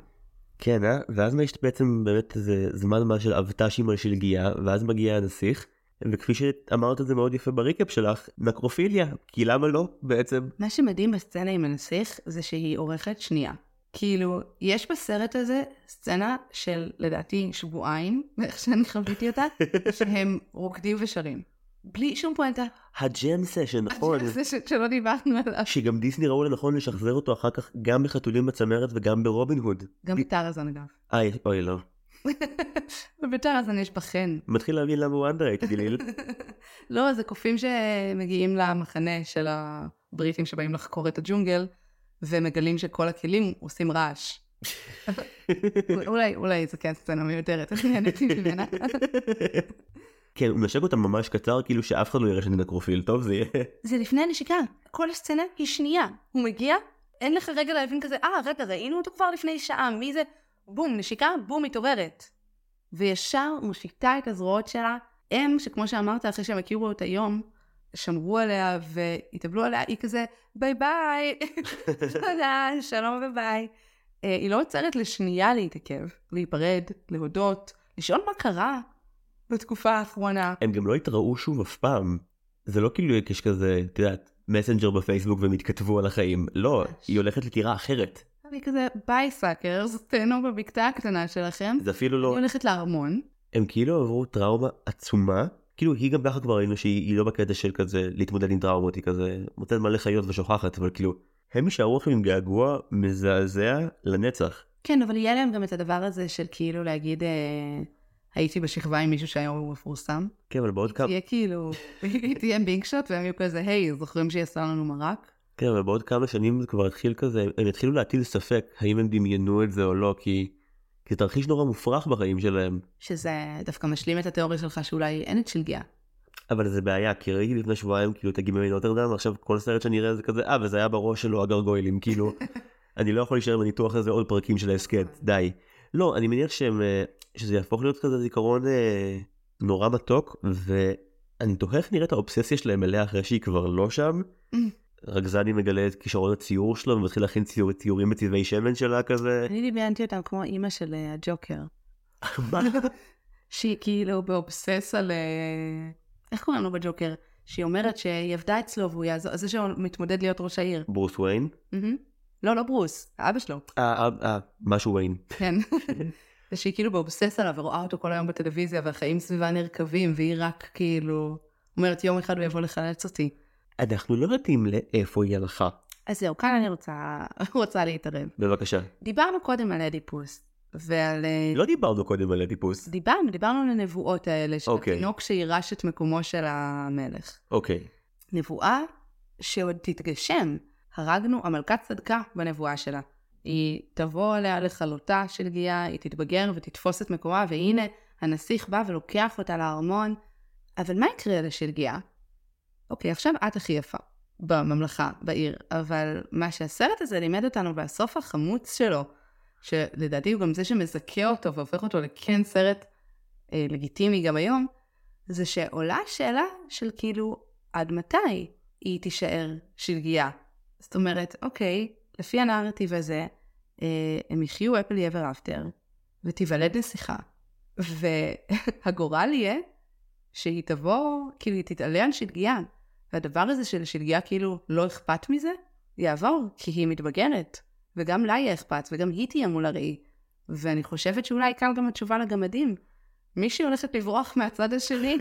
כן, אה? ואז יש בעצם באמת איזה זמן מה של אבט"שים על שלגיה, ואז מגיע הנסיך, וכפי שאמרת את זה מאוד יפה בריקאפ שלך, נקרופיליה, כי למה לא בעצם? מה שמדהים בסצנה עם הנסיך זה שהיא עורכת שנייה. כאילו, יש בסרט הזה סצנה של לדעתי שבועיים, איך שאני חוויתי אותה, שהם רוקדים ושרים. בלי שום פואנטה. ה jam session, נכון. ה jam session שלא דיברנו עליו. שגם דיסני ראו לנכון לשחזר אותו אחר כך גם בחתולים בצמרת וגם ברובין הוד. גם בטרזן אגב. אה, אוי לא. ובטרזן יש בכן. מתחיל להבין למה הוא underrated, איליל. לא, זה קופים שמגיעים למחנה של הבריטים שבאים לחקור את הג'ונגל, ומגלים שכל הכלים עושים רעש. אולי, אולי זה כן סצנה מיותרת, אני נהניתי ממנה. כן, הוא מנשק אותה ממש קצר, כאילו שאף אחד לא יראה שאני נקרופיל, טוב זה יהיה. זה לפני הנשיקה, כל הסצנה היא שנייה. הוא מגיע, אין לך רגע להבין כזה, אה, רגע, ראינו אותו כבר לפני שעה, מי זה? בום, נשיקה, בום, מתעוררת. וישר מושיטה את הזרועות שלה. הם, שכמו שאמרת, אחרי שהם הכירו אותה יום, שמרו עליה והתאבלו עליה, היא כזה, ביי ביי, תודה, שלום וביי. אה, היא לא עוצרת לשנייה להתעכב, להיפרד, להודות, לשאול מה קרה בתקופה האחרונה. הם גם לא התראו שוב אף פעם. זה לא כאילו יש כזה, את יודעת, מסנג'ר בפייסבוק והם התכתבו על החיים. לא, היא הולכת לטירה אחרת. אני כזה, ביי suckers, תהנו בבקתה הקטנה שלכם. זה אפילו לא... אני הולכת לארמון. הם כאילו עברו טראומה עצומה. כאילו היא גם ככה כבר ראינו שהיא לא בקטע של כזה להתמודד עם טראומות, היא כזה מוצאת מלא חיות ושוכחת, אבל כאילו, הם יישארו עכשיו עם געגוע מזעזע לנצח. כן, אבל יהיה להם גם את הדבר הזה של כאילו להגיד, אה, הייתי בשכבה עם מישהו שהיום הוא מפורסם. כן, אבל בעוד כמה... תהיה כאילו, תהיה ביג שוט והם יהיו כזה, היי, זוכרים שהיא עשה לנו מרק? כן, אבל בעוד כמה שנים זה כבר התחיל כזה, הם יתחילו להטיל ספק האם הם דמיינו את זה או לא, כי... כי זה תרחיש נורא מופרך בחיים שלהם. שזה דווקא משלים את התיאוריה שלך שאולי אין את שלגיה. אבל זה בעיה, כי ראיתי לפני שבועיים כאילו את הגימי נוטרדם, ועכשיו כל סרט שאני אראה זה כזה, אה, וזה היה בראש שלו הגרגוילים, כאילו, אני לא יכול להישאר בניתוח הזה עוד פרקים של ההסכת, די. לא, אני מניח שהם, אה, שזה יהפוך להיות כזה זיכרון אה, נורא מתוק, ואני תוהה איך נראית האובססיה שלהם אליה אחרי שהיא כבר לא שם. רגזני מגלה את כישרון הציור שלו ומתחיל להכין ציור, ציורים בצבעי שמן שלה כזה. אני דמיינתי אותם כמו אימא של uh, הג'וקר. שהיא כאילו באובסס על... Uh, איך קוראים לו בג'וקר? שהיא אומרת שהיא עבדה אצלו והוא יעזור, זה שהוא מתמודד להיות ראש העיר. ברוס וויין? לא, לא ברוס, אבא שלו. אה, אה, משהו וויין. כן. ושהיא כאילו באובסס עליו ורואה אותו כל היום בטלוויזיה והחיים סביבה נרקבים והיא רק כאילו אומרת יום אחד הוא יבוא לחלץ אותי. אנחנו לא יודעים לאיפה היא הלכה. אז זהו, כאן אני רוצה, רוצה להתערב. בבקשה. דיברנו קודם על אדיפוס, ועל... אה, לא דיברנו קודם על אדיפוס. דיברנו, דיברנו על הנבואות האלה, של אוקיי. התינוק שירש את מקומו של המלך. אוקיי. נבואה שעוד תתגשם. הרגנו, המלכה צדקה בנבואה שלה. היא תבוא עליה לכלותה של גיאה, היא תתבגר ותתפוס את מקומה, והנה, הנסיך בא ולוקח אותה לארמון. אבל מה יקרה לשלגיה? אוקיי, עכשיו את הכי יפה בממלכה, בעיר, אבל מה שהסרט הזה לימד אותנו בסוף החמוץ שלו, שלדעתי הוא גם זה שמזכה אותו והופך אותו לכן סרט אה, לגיטימי גם היום, זה שעולה השאלה של כאילו, עד מתי היא תישאר שלגיה? זאת אומרת, אוקיי, לפי הנרטיב הזה, אה, הם יחיו אפל ever after, ותיוולד נסיכה, והגורל יהיה שהיא תבוא, כאילו היא תתעלה על שלגיה, והדבר הזה של שלגיה כאילו לא אכפת מזה, יעבור, כי היא מתבגרת, וגם לה יהיה אכפת, וגם היא תהיה מול הראי. ואני חושבת שאולי כאן גם התשובה לגמדים. מישהי הולכת לברוח מהצד השני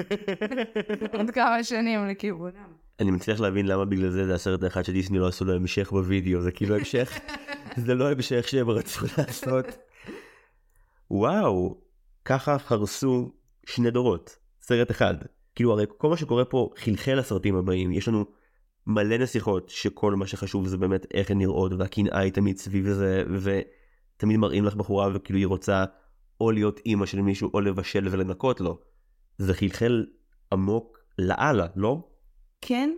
עוד כמה שנים לכיוונם. אני מצליח להבין למה בגלל זה זה הסרט האחד שדיסני לא עשו לו המשך בווידאו, זה כאילו המשך, זה לא המשך שהם רצו לעשות. וואו, ככה חרסו שני דורות, סרט אחד. כאילו הרי כל מה שקורה פה חלחל לסרטים הבאים, יש לנו מלא נסיכות שכל מה שחשוב זה באמת איך הן נראות והקנאה היא תמיד סביב זה ותמיד מראים לך בחורה וכאילו היא רוצה או להיות אימא של מישהו או לבשל ולנקות לו. זה חלחל עמוק לאללה, לא? כן,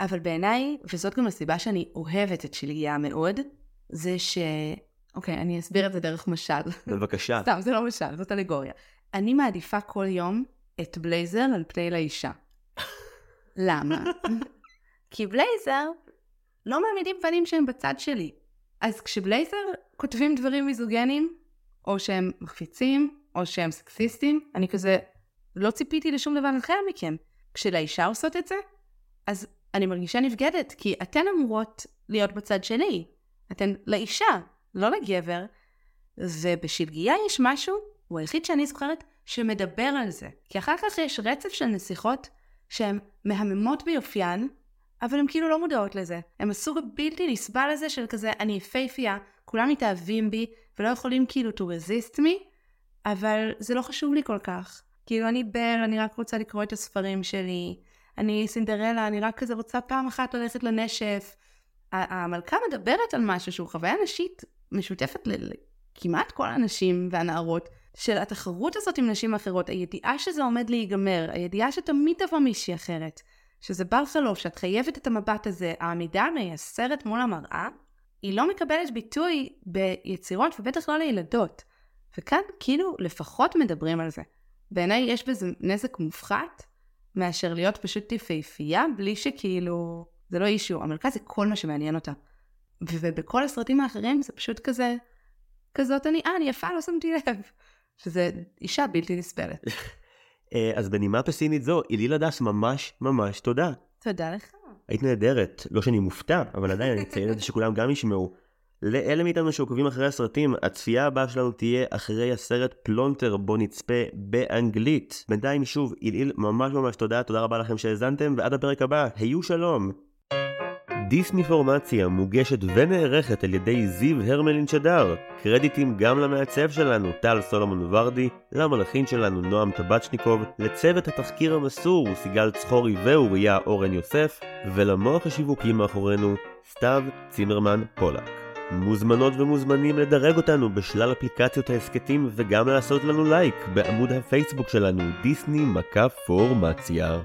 אבל בעיניי, וזאת גם הסיבה שאני אוהבת את שלגיה מאוד, זה ש... אוקיי, אני אסביר את זה דרך משל. בבקשה. סתם, זה לא משל, זאת אלגוריה. אני מעדיפה כל יום את בלייזר על פני לאישה. למה? כי בלייזר לא מעמידים פנים שהם בצד שלי. אז כשבלייזר כותבים דברים מיזוגנים, או שהם מחפיצים, או שהם סקסיסטים, אני כזה, לא ציפיתי לשום דבר אחר מכם. כשלאישה עושות את זה, אז אני מרגישה נבגדת, כי אתן אמורות להיות בצד שלי. אתן לאישה, לא לגבר. ובשלגיה יש משהו, הוא היחיד שאני זוכרת, שמדבר על זה. כי אחר כך יש רצף של נסיכות שהן מהממות ביופיין, אבל הן כאילו לא מודעות לזה. הן הסוג הבלתי נסבל הזה של כזה, אני יפייפייה, כולם מתאהבים בי, ולא יכולים כאילו to resist me, אבל זה לא חשוב לי כל כך. כאילו אני בר, אני רק רוצה לקרוא את הספרים שלי. אני סינדרלה, אני רק כזה רוצה פעם אחת ללכת לנשף. המלכה מדברת על משהו שהוא חוויה נשית משותפת לכמעט כל הנשים והנערות, של התחרות הזאת עם נשים אחרות, הידיעה שזה עומד להיגמר, הידיעה שתמיד תבוא מישהי אחרת, שזה בר חלוף, שאת חייבת את המבט הזה, העמידה המייסרת מול המראה, היא לא מקבלת ביטוי ביצירות ובטח לא לילדות. וכאן כאילו לפחות מדברים על זה. בעיניי יש בזה נזק מופחת, מאשר להיות פשוט יפהפייה, בלי שכאילו, זה לא issue, המרכז זה כל מה שמעניין אותה. ובכל הסרטים האחרים זה פשוט כזה, כזאת אני, אה, אני יפה, לא שמתי לב. שזה אישה בלתי נסבלת. אה, אז בנימה פסימית זו, איליל הדס ממש ממש תודה. תודה לך. היית נהדרת, לא שאני מופתע, אבל עדיין אני אציין את זה שכולם גם ישמעו. לאלה מאיתנו שעוקבים אחרי הסרטים, הצפייה הבאה שלנו תהיה אחרי הסרט פלונטר בו נצפה באנגלית. בינתיים שוב, איליל ממש ממש תודה, תודה רבה לכם שהאזנתם, ועד הפרק הבא, היו שלום. דיסני פורמציה מוגשת ונערכת על ידי זיו הרמלין שדר. קרדיטים גם למעצב שלנו, טל סולומון ורדי, למלאכין שלנו, נועם טבצ'ניקוב, לצוות התחקיר המסור, סיגל צחורי ואוריה אורן יוסף, ולמוח השיווקי מאחורינו, סתיו צימרמן פולק. מוזמנות ומוזמנים לדרג אותנו בשלל אפליקציות ההסכתים וגם לעשות לנו לייק בעמוד הפייסבוק שלנו, דיסני מכה פורמציה.